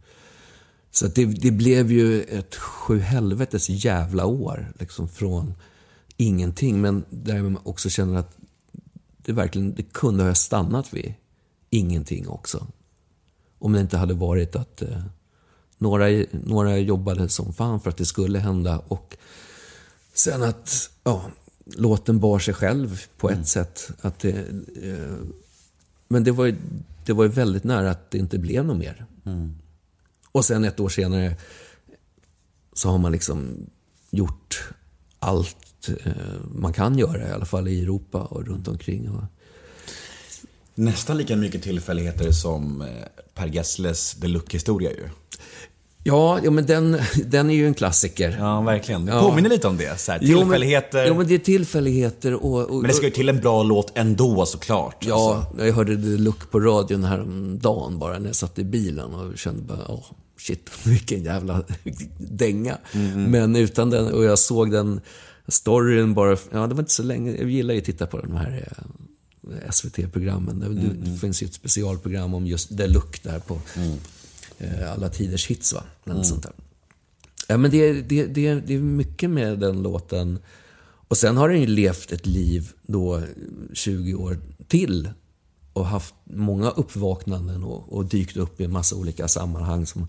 D: så det, det blev ju ett sjuhelvetes jävla år, liksom från ingenting. Men där man också känner att det verkligen det kunde ha stannat vid ingenting också. Om det inte hade varit att eh, några, några jobbade som fan för att det skulle hända och sen att ja, låten bar sig själv på ett mm. sätt. Att det, eh, men det var, ju, det var ju väldigt nära att det inte blev något mer. Mm. Och sen ett år senare så har man liksom gjort allt man kan göra, i alla fall i Europa och runt omkring.
C: Nästan lika mycket tillfälligheter som eh, Per Gessles Deluxe-historia ju.
D: Ja, ja men den, <laughs> den är ju en klassiker.
C: Ja, verkligen. Det påminner ja. lite om det. Så här, tillfälligheter.
D: Jo men, jo, men det är tillfälligheter och, och,
C: Men det ska ju till en bra låt ändå såklart.
D: Ja, alltså. jag hörde Deluxe på radion häromdagen bara när jag satt i bilen och kände bara, åh, shit, <laughs> vilken jävla <laughs> dänga. Mm. Men utan den, och jag såg den storyn bara, ja det var inte så länge, jag gillar ju att titta på de här eh, SVT-programmen. Det, mm. det, finns ju ett specialprogram om just The Look där på mm. eh, alla tiders hits va. Mm. Sånt där. Ja, men det, det, det, det är mycket med den låten. Och sen har den ju levt ett liv då 20 år till och haft många uppvaknanden och, och dykt upp i en massa olika sammanhang som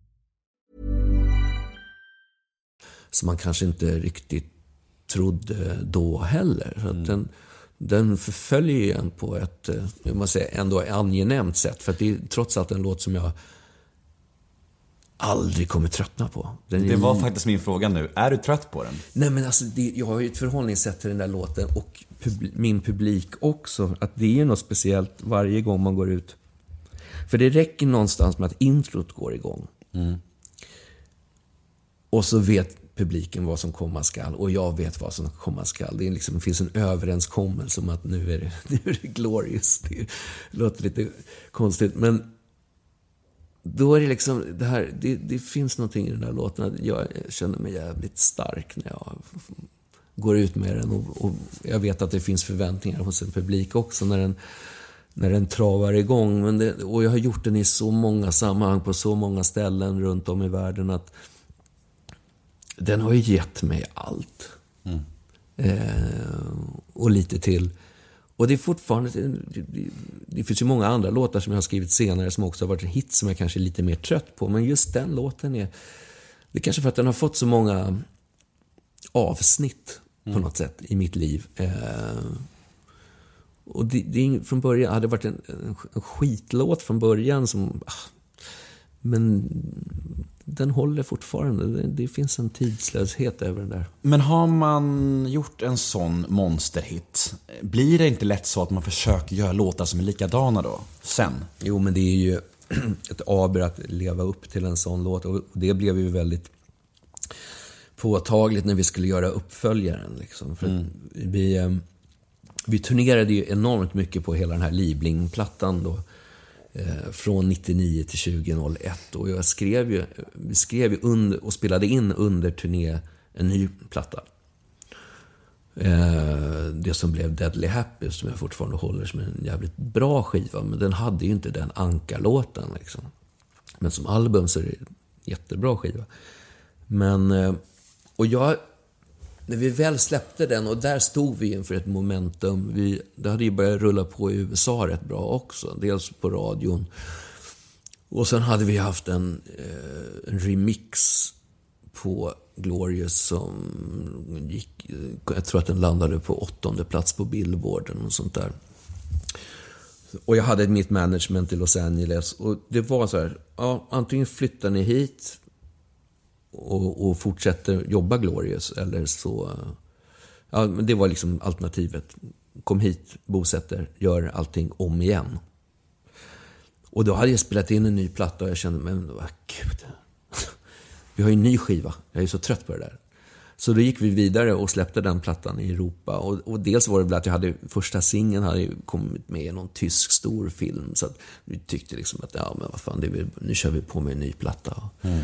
D: Som man kanske inte riktigt trodde då heller. Så mm. den, den förföljer en på ett, jag måste säga, ändå angenämt sätt. För det är trots allt en låt som jag aldrig kommer tröttna på. Den
C: Det var faktiskt min fråga nu. Är du trött på den?
D: Nej men alltså, det, jag har ju ett förhållningssätt till den där låten och pub, min publik också. Att det är något speciellt varje gång man går ut. För det räcker någonstans med att introt går igång. Och så vet publiken vad som komma skall och jag vet vad som komma skall. Det, liksom, det finns en överenskommelse om att nu är det, <laughs> nu är det glorious. Det låter lite konstigt men då är det liksom, det här, det, det finns någonting i den här låten. Jag känner mig jävligt stark när jag går ut med den. Och, och jag vet att det finns förväntningar hos en publik också när den, när den travar igång. Men det, och jag har gjort den i så många sammanhang, på så många ställen runt om i världen att den har ju gett mig allt. Eh, och lite till. Och det är fortfarande... Det, det, finns ju många andra låtar som jag har skrivit senare som också har varit en hit som jag kanske är lite mer trött på. Men just den låten är... Det är kanske för att den har fått så många avsnitt på något sätt i mitt liv. Eh, och det, det från början hade det varit en, en, en skitlåt från början som... ah, Men den håller fortfarande. Det, det finns en tidslöshet över den där.
C: Men har man gjort en sån monsterhit, blir det inte lätt så att man försöker göra låtar som är likadana då? Sen?
D: Jo, men det är ju <clears throat> ett aber att leva upp till en sån låt. Och det blev ju väldigt påtagligt när vi skulle göra uppföljaren. Liksom. För att vi, eh, vi turnerade ju enormt mycket på hela den här Liebling-plattan då. Eh, från 99 till 2001. Och jag skrev ju, vi skrev ju under, och spelade in under turné en ny platta. Eh, det som blev Deadly Happy, som jag fortfarande håller som en jävligt bra skiva. Men den hade ju inte den ankarlåten. Liksom. Men som album så är det en jättebra skiva. Men, eh, och jag, när vi väl släppte den, och där stod vi inför ett momentum. Vi, det hade ju börjat rulla på i USA rätt bra också. Dels på radion. Och sen hade vi haft en, eh, en remix på Glorious som gick, jag tror att den landade på åttonde plats på Billboarden och sånt där. Och jag hade mitt management i Los Angeles och det var så här, ja, antingen flyttar ni hit och, och fortsätter jobba Glorious eller så, ja, men det var liksom alternativet. Kom hit, bosätter, gör allting om igen. Och då hade jag spelat in en ny platta och jag kände, men vad gud. <laughs> Vi har ju en ny skiva. Jag är så trött på det där. Så då gick vi vidare och släppte den plattan i Europa. Och, och dels var det väl att jag hade, första singeln hade ju kommit med i någon tysk stor film. Så att vi tyckte liksom att, ja men vad fan, det är nu kör vi på med en ny platta. Mm.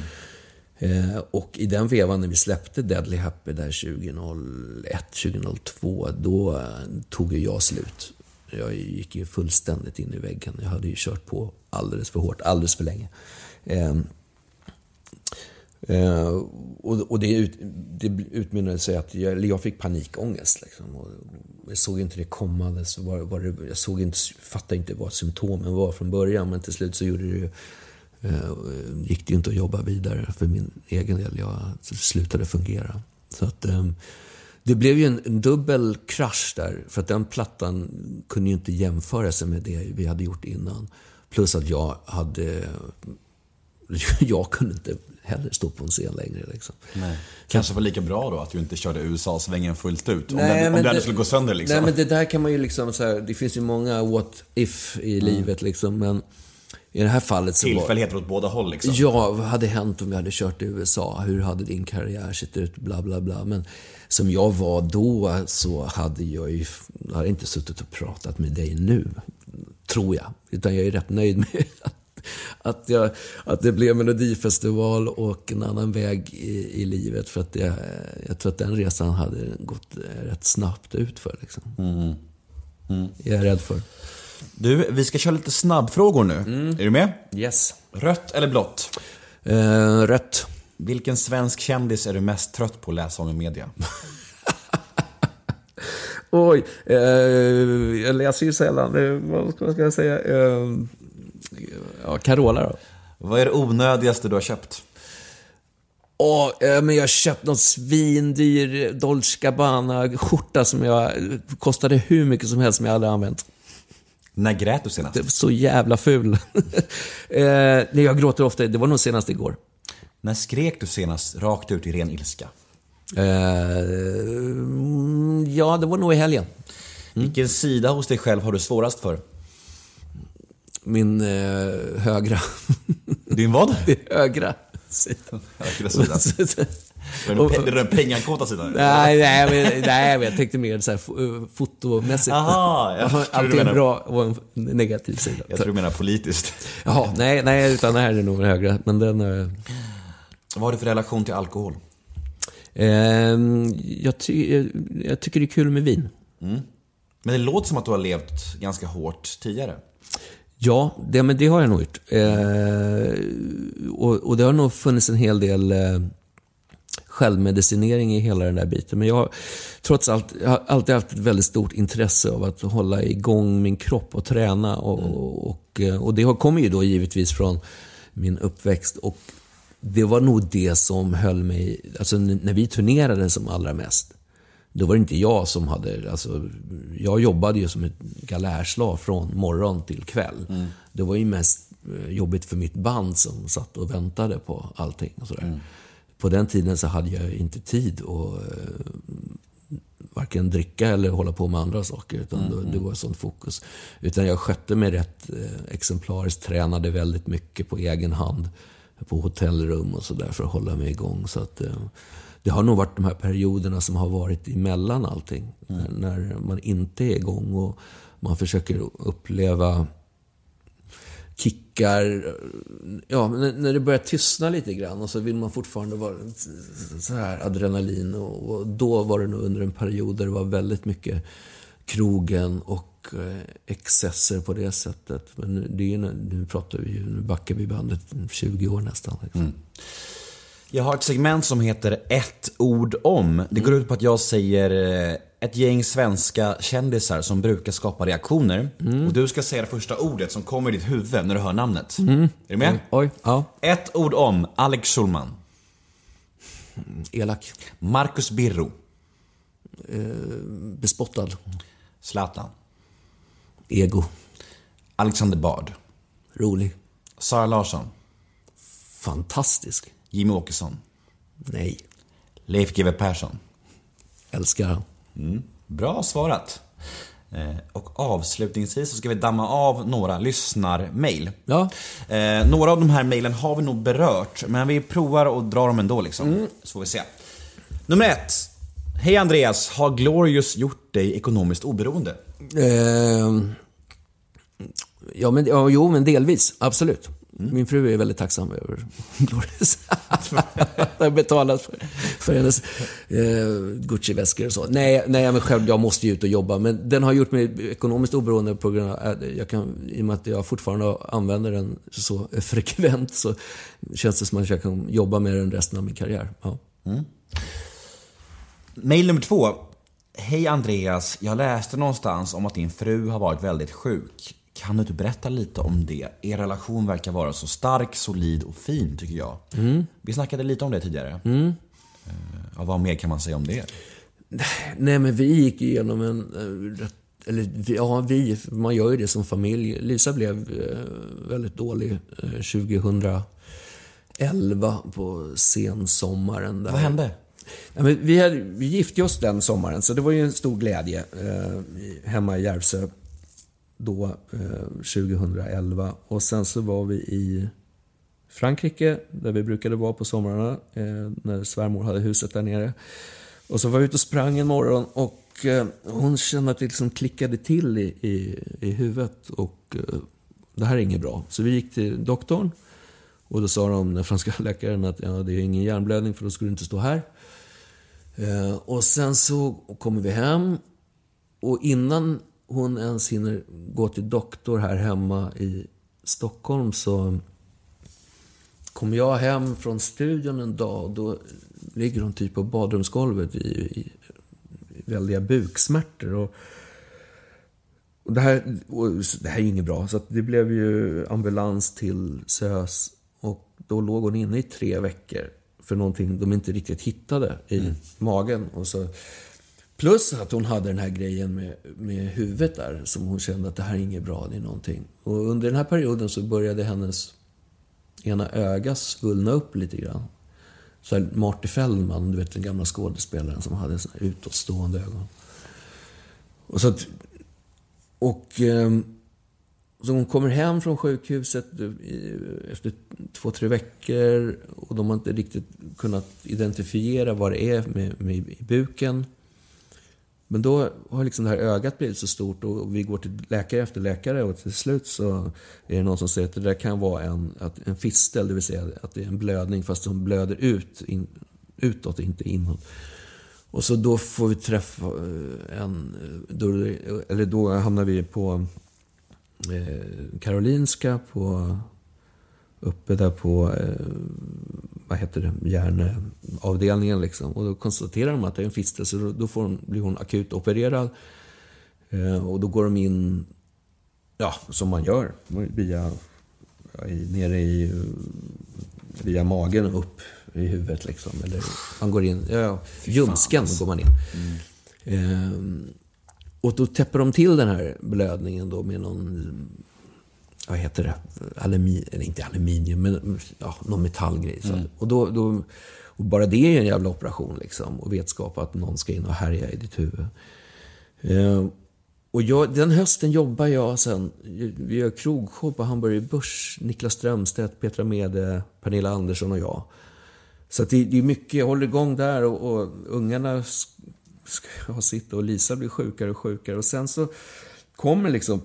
D: Eh, och i den vevan när vi släppte Deadly Happy där 2001, 2002, då eh, tog ju jag slut. Jag gick ju fullständigt in i väggen. Jag hade ju kört på alldeles för hårt, alldeles för länge. Eh, Eh, och och det, ut, det utmynnade sig att jag, jag fick panikångest. Liksom, och jag såg inte det komma. Så var, var det, jag såg inte, fattade inte vad symptomen var från början. Men till slut så gjorde det ju, gick det ju inte att jobba vidare för min egen del. Jag slutade fungera. Så att, eh, det blev ju en, en dubbel krasch där. För att den plattan kunde ju inte jämföra sig med det vi hade gjort innan. Plus att jag hade... <laughs> Jag kunde inte heller stå på en scen längre. Liksom.
C: Kanske var lika bra då att du inte körde USA-svängen fullt ut. Om
D: Nej,
C: den, om den
D: det-
C: skulle gå sönder liksom.
D: Nej, men det där kan man ju liksom... Så här, det finns ju många what if i livet liksom. Men i det här fallet så var...
C: Tillfälligheter åt båda håll liksom.
D: Ja, vad hade hänt om vi hade kört i USA? Hur hade din karriär sett ut? Bla, bla, bla. Men som jag var då så hade jag ju hade inte suttit och pratat med dig nu. Tror jag. Utan jag är rätt nöjd med <laughs> att, att, jag, att det blev Melodifestival och en annan väg i, i livet. För att jag, jag tror att den resan hade gått rätt snabbt ut för liksom. Jag är rädd för.
C: Du, vi ska köra lite snabbfrågor nu. Är du med?
D: Yes.
C: Rött eller blått?
D: Eh, rött.
C: Vilken svensk kändis är du mest trött på att läsa om i media? <laughs>
D: Oj, eh, jag läser ju sällan. Eh, vad ska jag säga? Eh, ja, Carola då.
C: Vad är det onödigaste du har köpt?
D: Åh, eh, men jag har köpt någon svindyr Dolce Gabbana-skjorta som jag kostade hur mycket som helst som jag aldrig använt.
C: När grät du senast?
D: Det var så jävla ful. <laughs> eh, jag gråter ofta. Det var nog senast igår.
A: När skrek du senast rakt ut i ren ilska?
D: Eh, mm, ja, det var nog i helgen.
A: Vilken sida hos dig själv har du svårast för?
D: Min eh, högra.
A: Din vad? <laughs>
D: högra sida.
A: Högra sidan. <laughs> Är det den- är den pengakåta sidan?
D: Nej, nej, men, nej, men jag tänkte mer så här eh, fotomässigt.
A: Aha, jag
D: Alltid en
A: menar.
D: bra och en negativ sida.
A: Jag tror du menar politiskt.
D: Jaha, nej, nej, utan det här är nog den högra. Men den... Eh,
A: Vad har du för relation till alkohol?
D: ehm, jag, ty, jag tycker det är kul med vin.
A: Men det låter som att du har levt ganska hårt tidigare.
D: Ja, det, men det har jag nog gjort. Eh, och, och det har nog funnits en hel del eh, självmedicinering i hela den där biten. Men jag har trots allt jag har alltid haft ett väldigt stort intresse av att hålla igång min kropp och träna. Och, och, eh, och det har- kommer ju då givetvis från min uppväxt. Och det var nog det som höll mig, alltså när vi turnerade som allra mest. Då var det inte jag som hade, alltså, jag jobbade ju som ett galärslav från morgon till kväll. Det var ju mest eh, jobbigt för mitt band som satt och väntade på allting. Och sådär. På den tiden så hade jag inte tid att eh, varken dricka eller hålla på med andra saker. Utan då, det var sånt fokus. Utan jag skötte mig rätt eh, exemplariskt, tränade väldigt mycket på egen hand. På hotellrum och sådär för att hålla mig igång. Så att, eh, det har nog varit de här perioderna som har varit emellan allting. När, när man inte är igång och man försöker uppleva kickar. Ja, när- när det börjar tystna lite grann och så vill man fortfarande vara så här adrenalin. Och, och då var det nog under en period där det var väldigt mycket krogen och eh, excesser på det sättet. Men nu, det är, ju- nu pratar vi ju, nu backar vi bandet 20 år nästan. Liksom. Mm.
A: Jag har ett segment som heter ett ord om. Det går ut på att jag säger eh, ett gäng svenska kändisar som brukar skapa reaktioner. Och du ska säga det första ordet som kommer i ditt huvud när du hör namnet. Är du med?
D: Oj, ja.
A: Ett ord om Alex Schulman.
D: Elak.
A: Marcus Birro.
D: Bespottad.
A: Zlatan.
D: Ego.
A: Alexander Bard.
D: Rolig.
A: Sara Larsson.
D: Fantastisk.
A: Jimmy Åkesson.
D: Nej.
A: Leif GW Persson.
D: Älskar han.
A: Bra svarat. Eh, Och avslutningsvis så ska vi damma av några lyssnarmail.
D: Ja.
A: Eh, några av de här mailen har vi nog berört, men vi provar att dra dem ändå liksom. Så får vi se. Nummer ett. Hej Andreas, har Glorious gjort dig ekonomiskt oberoende?
D: Ehm, ja, men, ja, jo, men delvis. Absolut. Min fru är väldigt tacksam över Glorious. <laughs> Det har betalat för, för hennes eh, Gucci-väskor och så. Nej, nej, men själv, jag måste ju ut och jobba. Men den har gjort mig ekonomiskt oberoende på grund av att jag kan, i och med att jag fortfarande använder den så frekvent så känns det som att jag kan jobba med den resten av min karriär. Ja.
A: Mail nummer två. Hej Andreas, jag läste någonstans om att din fru har varit väldigt sjuk. Kan du inte berätta lite om det? Er relation verkar vara så stark, solid och fin tycker jag. Vi snackade lite om det tidigare. Eh, Ja, vad mer kan man säga om det?
D: Nej, men vi gick igenom en... eh, Eller ja, vi, man gör ju det som familj. Lisa blev eh, väldigt dålig eh, 2011 på sensommaren. Där.
A: Vad hände?
D: Ja, men vi, hade, vi gifte oss den sommaren, så det var ju en stor glädje eh, hemma i Järvsö då, eh, 2011. Och sen så var vi i Frankrike, där vi brukade vara på somrarna, eh, när svärmor hade huset där nere. Och så var vi ute och sprang en morgon och eh, hon kände att det liksom klickade till i, i, i huvudet. Och eh, det här är inget bra. Så vi gick till doktorn. Och då sa de, den franska <laughs> läkaren, att ja, det är ingen hjärnblödning för då skulle du inte stå här. Eh, och sen så kommer vi hem. Och innan hon ens hinner gå till doktor här hemma i Stockholm så kommer jag hem från studion en dag då ligger hon typ på badrumsgolvet i, i, i väldiga buksmärtor. Och, och det, här, och det här är ju inget bra, så det blev ju ambulans till SÖS. Och då låg hon inne i tre veckor för någonting de inte riktigt hittade i magen. Och så, plus att hon hade den här grejen med, med huvudet där, som hon kände att det här är inget bra, det är någonting. Och under den här perioden så började hennes ena öga svullna upp lite grann. Så här Marty Feldman, du vet den gamla skådespelaren som hade såna här utåtstående ögon. Och så att, och ehm, så hon kommer hem från sjukhuset eh, efter två, tre veckor och de har inte riktigt kunnat identifiera vad det är med, med i buken. Men då har liksom det här ögat blivit så stort och vi går till läkare efter läkare och till slut så är det någon som säger att det där kan vara en, en fistel, det vill säga att det är en blödning fast som blöder ut, in, utåt, inte inåt. Och så då får vi träffa eh, en, eh, då, eller då hamnar vi på eh, Karolinska, på, uppe där på, eh, vad heter det, hjärnavdelningen liksom. Och då konstaterar de att det är en fistel, så då, då får hon, blir hon akut opererad. Eh, och då går de in, ja, som man gör, via, ja, i, nere i, via magen upp i huvudet liksom. Eller man går in, ja, ljumsken går man in. Eh, och då täpper de till den här blödningen då med någon, vad heter det, Alumi, eller inte aluminium, men ja, någon metallgrej. Så. Och, då, då, och bara det är ju en jävla operation liksom. Och vetskap att någon ska in och härja i ditt huvud. Eh, och jag, den hösten jobbar jag sen, vi gör krogshow på Hamburger Börs. Niklas Strömstedt, Petra Mede, Pernilla Andersson och jag. Så det, det är mycket, jag håller igång där och, och ungarna ska ha sitt och Lisa blir sjukare och sjukare. Och sen så kommer liksom,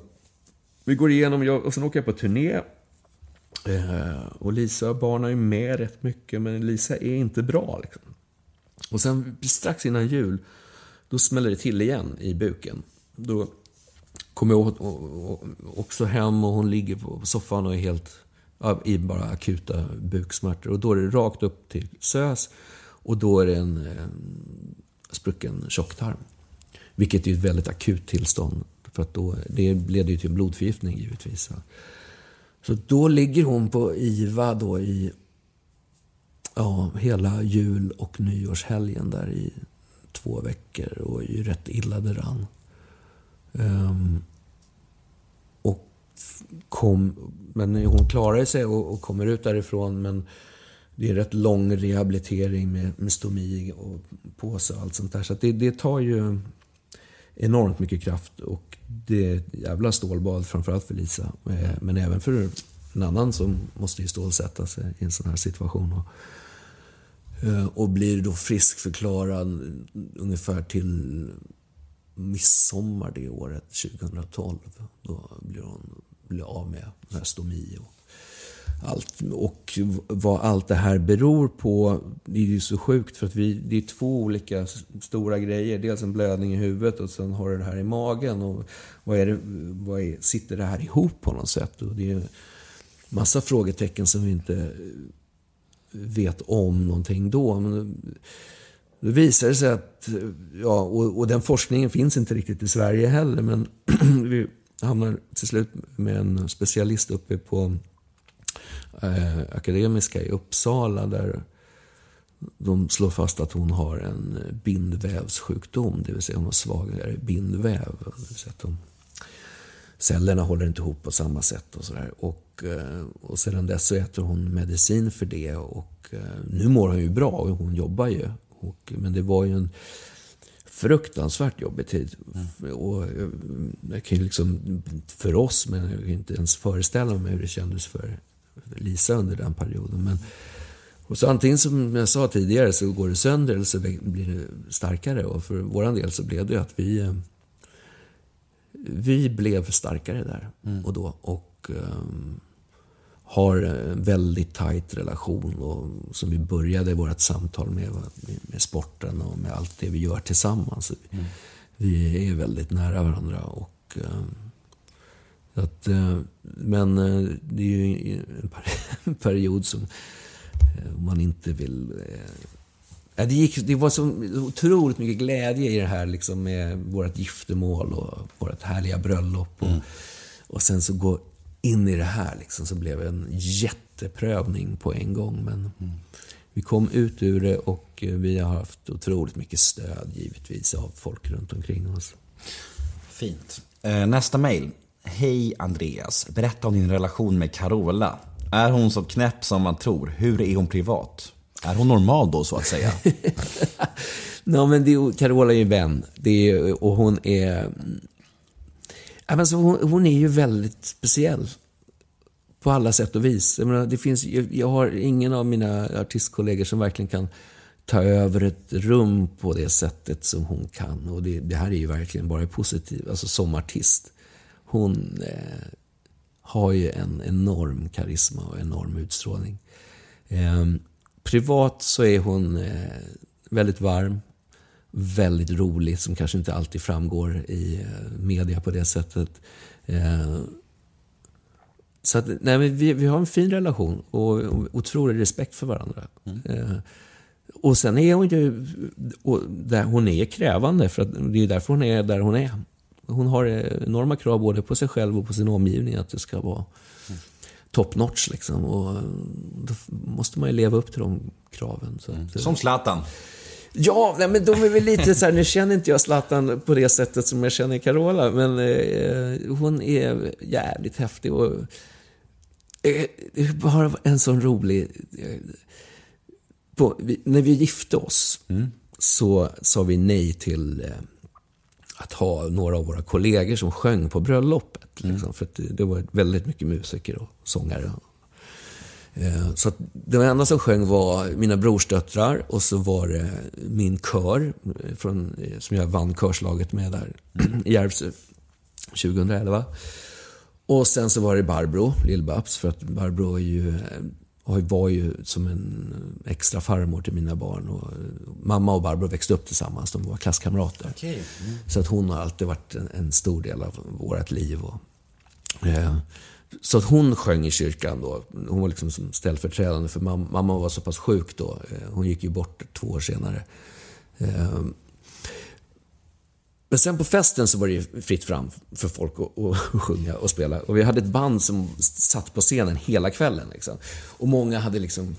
D: vi går igenom, jag, och sen åker jag på turné. Eh, och Lisa och barnen är med rätt mycket, men Lisa är inte bra. Liksom. Och sen strax innan jul, då smäller det till igen i buken. Då kommer jag också hem och hon ligger på soffan och är helt i bara akuta buksmärtor. Och då är det rakt upp till SÖS och då är det en, en sprucken tjocktarm. Vilket är ett väldigt akut tillstånd. För att då, det leder ju till blodförgiftning givetvis. Så då ligger hon på IVA då i ja, hela jul och nyårshelgen där i två veckor och är ju rätt illa däran. Um, och kom, men hon klarar sig och, och, kommer ut därifrån men det är rätt lång rehabilitering med, med stomi och påse och allt sånt där. Så det, det tar ju enormt mycket kraft och det är ett jävla stålbad framförallt för Lisa. Eh, men även för en annan som måste ju stålsätta sig i en sån här situation. Och, eh, och blir då friskförklarad ungefär till midsommar det året, 2012. Då blir hon blir av med stomi och allt. Och vad allt det här beror på, det är ju så sjukt för att vi, det är två olika stora grejer. Dels en blödning i huvudet och sen har du det här i magen. Och vad är det, vad är, sitter det här ihop på något sätt? Och det är massa frågetecken som vi inte eh, vet om någonting då. Men det visar sig att, eh, ja, och, och den forskningen finns inte riktigt i Sverige heller, men <clears throat> vi hamnar till slut med en specialist uppe på eh, Akademiska i Uppsala där de slår fast att hon har en bindvävssjukdom, det vill säga hon har svagare bindväv. Det vill säga att de, cellerna håller inte ihop på samma sätt och sådär. Och, eh, och sedan dess så äter hon medicin för det och eh, nu mår hon ju bra och hon jobbar ju. Och, men det var ju en fruktansvärt jobbig tid. Mm. Och eh, jag kan liksom, för oss, men jag kan inte ens föreställa mig hur det kändes för Lisa under den perioden. Men, och så antingen som jag sa tidigare så går det sönder eller så blir det starkare. Och för vår del så blev det att vi, eh, vi blev starkare där mm. och då. Och um, har en väldigt tajt relation och, som vi började vårt samtal med, med sporten och med allt det vi gör tillsammans. Mm. Vi är väldigt nära varandra. och um, att, eh, men eh, det är ju en <laughs> period som eh, man inte vill... Det, gick, det var så otroligt mycket glädje i det här liksom med vårt giftermål och vårt härliga bröllop. Och, mm. och sen så gå in i det här liksom, så blev det en jätteprövning på en gång. Men mm. vi kom ut ur det och vi har haft otroligt mycket stöd givetvis av folk runt omkring oss.
C: Fint. nästa mejl. Hej Andreas, berätta om din relation med Carola. Är hon så knäpp som man tror? Hur är hon privat? Är hon normal då, så att säga? <laughs>
D: Ja, men det, är- Carola är ju vän. Det är, och hon är... Alltså, hon, hon är ju väldigt speciell. På alla sätt och vis. Jag, menar, det finns, jag, jag har ingen av mina artistkollegor som verkligen kan ta över ett rum på det sättet som hon kan. Och det, det här är ju verkligen bara positivt. Alltså som artist. Hon eh, har ju en enorm karisma och enorm utstrålning. Eh, privat så är hon eh, väldigt varm, väldigt rolig, som kanske inte alltid framgår i eh, media på det sättet. Eh, så att, nej, vi, vi har en fin relation och och otrolig respekt för varandra. Eh, och sen är hon ju, där hon är krävande, för att det är därför hon är där hon är. Hon har eh, enorma krav både på sig själv och på sin omgivning att det ska vara top notch liksom. Och eh, då måste man ju leva upp till de kraven. Så att, eh,
C: Som Zlatan.
D: Ja, nej, men de är väl lite så här, nu känner inte jag Zlatan på det sättet som jag känner Carola, men eh, hon är jävligt häftig och eh, bara en sån rolig... Eh, på, vi, när vi gifte oss så sa vi nej till eh, att ha några av våra kollegor som sjöng på bröllopet. Liksom, för det, det var väldigt mycket musiker och sångare. Eh, Så att det enda som sjöng var mina brorsdöttrar och så var det min kör eh, från, eh, som jag vann körslaget med där <clears throat> i Järvsö 2011. Och sen så var det Barbro, Lill-Babs, för att Barbro är ju, ju- var ju som en extra farmor till mina barn. Och eh, mamma och Barbro växte upp tillsammans, de var klasskamrater. Så att hon har alltid varit en, en stor del av vårt liv. Och, Eh, Så att hon sjöng i kyrkan då. Hon var liksom som ställföreträdande för mamma. Mamma var så pass sjuk då. Eh, Hon gick ju bort två år senare. Eh, men sen på festen så var det ju fritt fram för folk att, att sjunga och spela. Och vi hade ett band som satt på scenen hela kvällen. Liksom. Och många hade liksom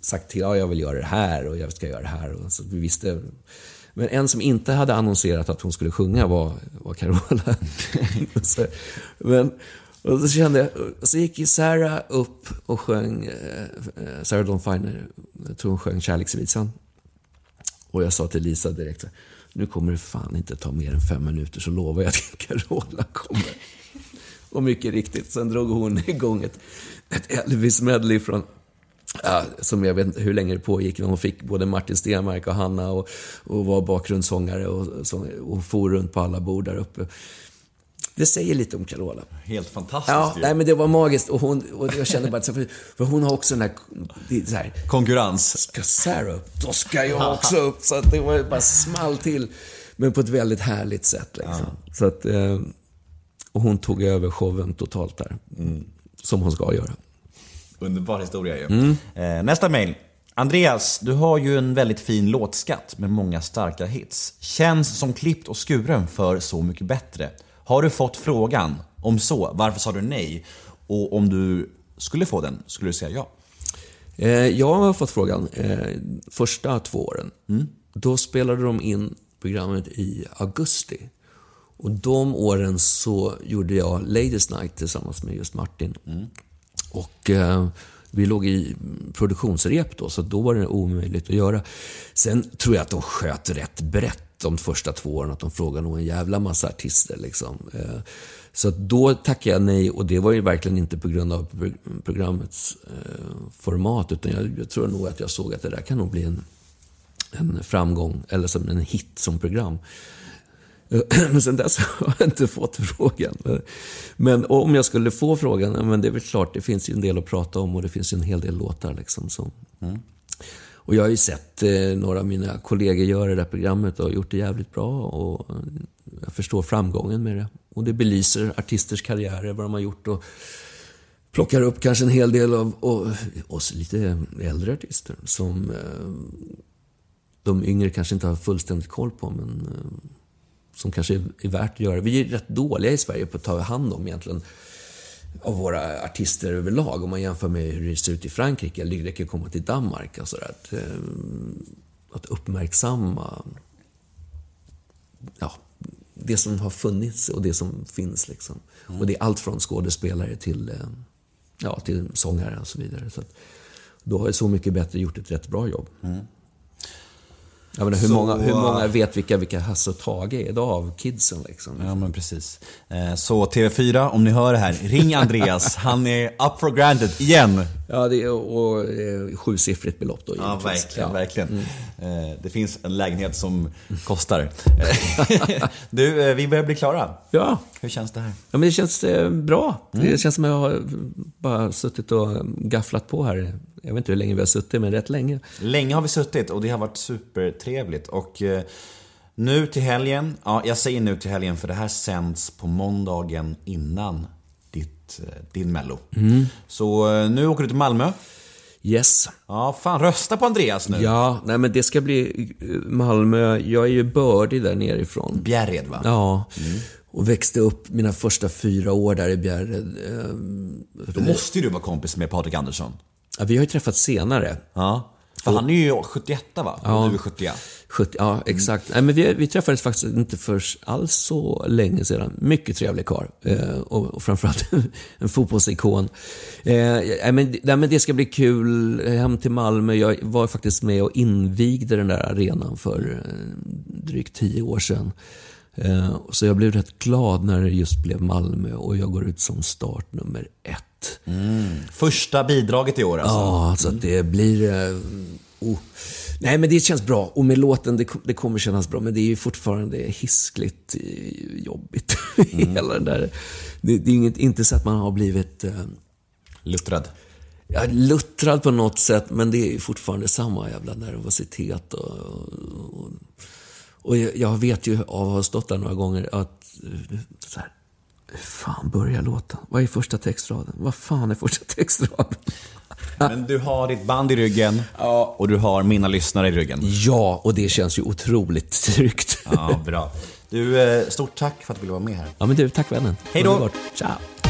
D: sagt till, ja jag vill göra det här och jag ska göra det här. Och så vi visste. Men en som inte hade annonserat att hon skulle sjunga var, var Carola. <laughs> så, men, och så kände jag, så gick Sarah upp och sjöng, eh, Sarah Dawn Finer, jag tror hon sjöng Kärleksvisan. Och jag sa till Lisa direkt, nu kommer det fan inte ta mer än fem minuter så lovar jag att Carola kommer. Och mycket riktigt, sen drog hon igång ett, ett Elvis-medley från Ja, som jag vet inte hur länge det pågick. Hon fick både Martin Stenmark och Hanna och, och var bakgrundssångare och, och for runt på alla bord där uppe. Det säger lite om Carola.
C: Helt fantastiskt
D: Ja,
C: ju.
D: nej, men det var magiskt. Och, hon, och jag kände bara att, för, hon har också den här, så här
C: Konkurrens.
D: ska Sarah upp, då ska jag också upp. Så det var bara small till. Men på ett väldigt härligt sätt. Liksom. Så att, eh, och hon tog över showen totalt där. Som hon ska göra.
C: Underbar historia ju. Eh, nästa mail. Andreas, du har ju en väldigt fin låtskatt med många starka hits. Känns som klippt och skuren för Så mycket bättre. Har du fått frågan? Om så, varför sa du nej? Och om du skulle få den, skulle du säga ja?
D: Eh, jag har fått frågan, eh, första två åren. Då spelade de in programmet i augusti. Och de åren så gjorde jag Ladies Night tillsammans med just Martin. Och eh, vi låg i produktionsrep då, så då var det omöjligt att göra. Sen tror jag att de sköt rätt brett de första två åren, att de frågade nog en jävla massa artister. Liksom. Eh, så då tackade jag nej och det var ju verkligen inte på grund av programmets eh, format, utan jag, jag tror nog att jag såg att det där kan nog bli en, en framgång, eller som en hit som program. Eh, <clears throat> men sen dess <laughs> har jag inte fått frågan. Men om jag skulle få frågan, ja, men det är väl klart, det finns ju en del att prata om och det finns ju en hel del låtar. Liksom, som. Mm. Och jag har ju sett eh, några av mina kollegor göra det där programmet och gjort det jävligt bra. Och eh, jag förstår framgången med det. Och det belyser artisters karriärer, vad de har gjort. Och plockar upp kanske en hel del av och, eh, oss lite äldre artister som de yngre kanske inte har fullständigt koll på. Men som kanske är värt att göra. Vi är rätt dåliga i Sverige på att ta hand om egentligen av våra artister överlag. Om man jämför med hur det ser ut i Frankrike det räcker att komma till Danmark. Alltså att, eh, att uppmärksamma ja, det som har funnits och det som finns. Liksom. Och det är allt från skådespelare till, eh, ja, till sångare och så vidare. Så att, då har Så mycket bättre gjort ett rätt bra jobb. Jag menar, hur,
A: Så-
D: många, hur många vet vilka, vilka Hasse och Tage är idag av kidsen liksom?
A: Ja, men precis. Eh, Så TV4, om ni hör det här, ring Andreas. <laughs> Han är up for granted igen.
D: Ja, det är och, eh, sjusiffrigt belopp då
A: Ja, verkligen.
D: Ja.
A: verkligen. Eh, Det finns en lägenhet som kostar. <laughs> du, vi börjar bli klara.
D: Ja.
A: Hur känns det här?
D: ja, men det känns bra.
A: Mm.
D: Det känns som att jag har bara suttit och gafflat på här. Jag vet inte hur länge vi har suttit, men rätt länge.
A: Länge har vi suttit och det har varit supertrevligt. Och eh, nu till helgen, ja jag säger nu till helgen för det här sänds på måndagen innan ditt, eh, din mello. Så eh, nu åker du till Malmö.
D: Yes.
A: Ja, fan rösta på Andreas nu.
D: Ja, nej men det ska bli Malmö. Jag är ju bördig där nerifrån.
A: Bjärred va?
D: Ja. Och växte upp mina första fyra år där i Bjärred.
A: Då måste ju du vara kompis med Patrik Andersson.
D: Ja, vi har ju träffats senare.
A: Ja. För han är ju 71 va? Och du är 71.
D: 70, ja, exakt. Nej, men vi, vi träffades faktiskt inte för alls så länge sedan. Mycket trevlig karl eh, och, och framförallt en fotbollsikon. Eh, nej, men, nej, men det ska bli kul. Hem till Malmö. Jag var faktiskt med och invigde den där arenan för eh, drygt tio år sedan. Eh, så jag blev rätt glad när det just blev Malmö och jag går ut som startnummer ett.
A: Första bidraget i år alltså.
D: Ja, så att det blir... eh, Oh. Nej, men det känns bra. Och med låten, det, det kommer kännas bra. Men det är ju fortfarande hiskligt eh, jobbigt. <laughs> Hela den där... Det, det är inget, inte så att man har blivit eh,
A: Luttrad.
D: ja, luttrad på något sätt. Men det är ju fortfarande samma jävla nervositet. Och, och, och jag, jag vet ju av att ha stått där några gånger att... eh, Så här, hur fan börjar låten? Vad är första textraden? Vad fan är första textraden?
A: Men du har ditt band i ryggen och du har mina lyssnare i ryggen.
D: Ja, och det känns ju otroligt tryggt.
A: Ja, bra. Du, eh, stort tack för att du ville vara med här.
D: Ja, men du, tack vännen.
A: Hej då.
D: Ciao.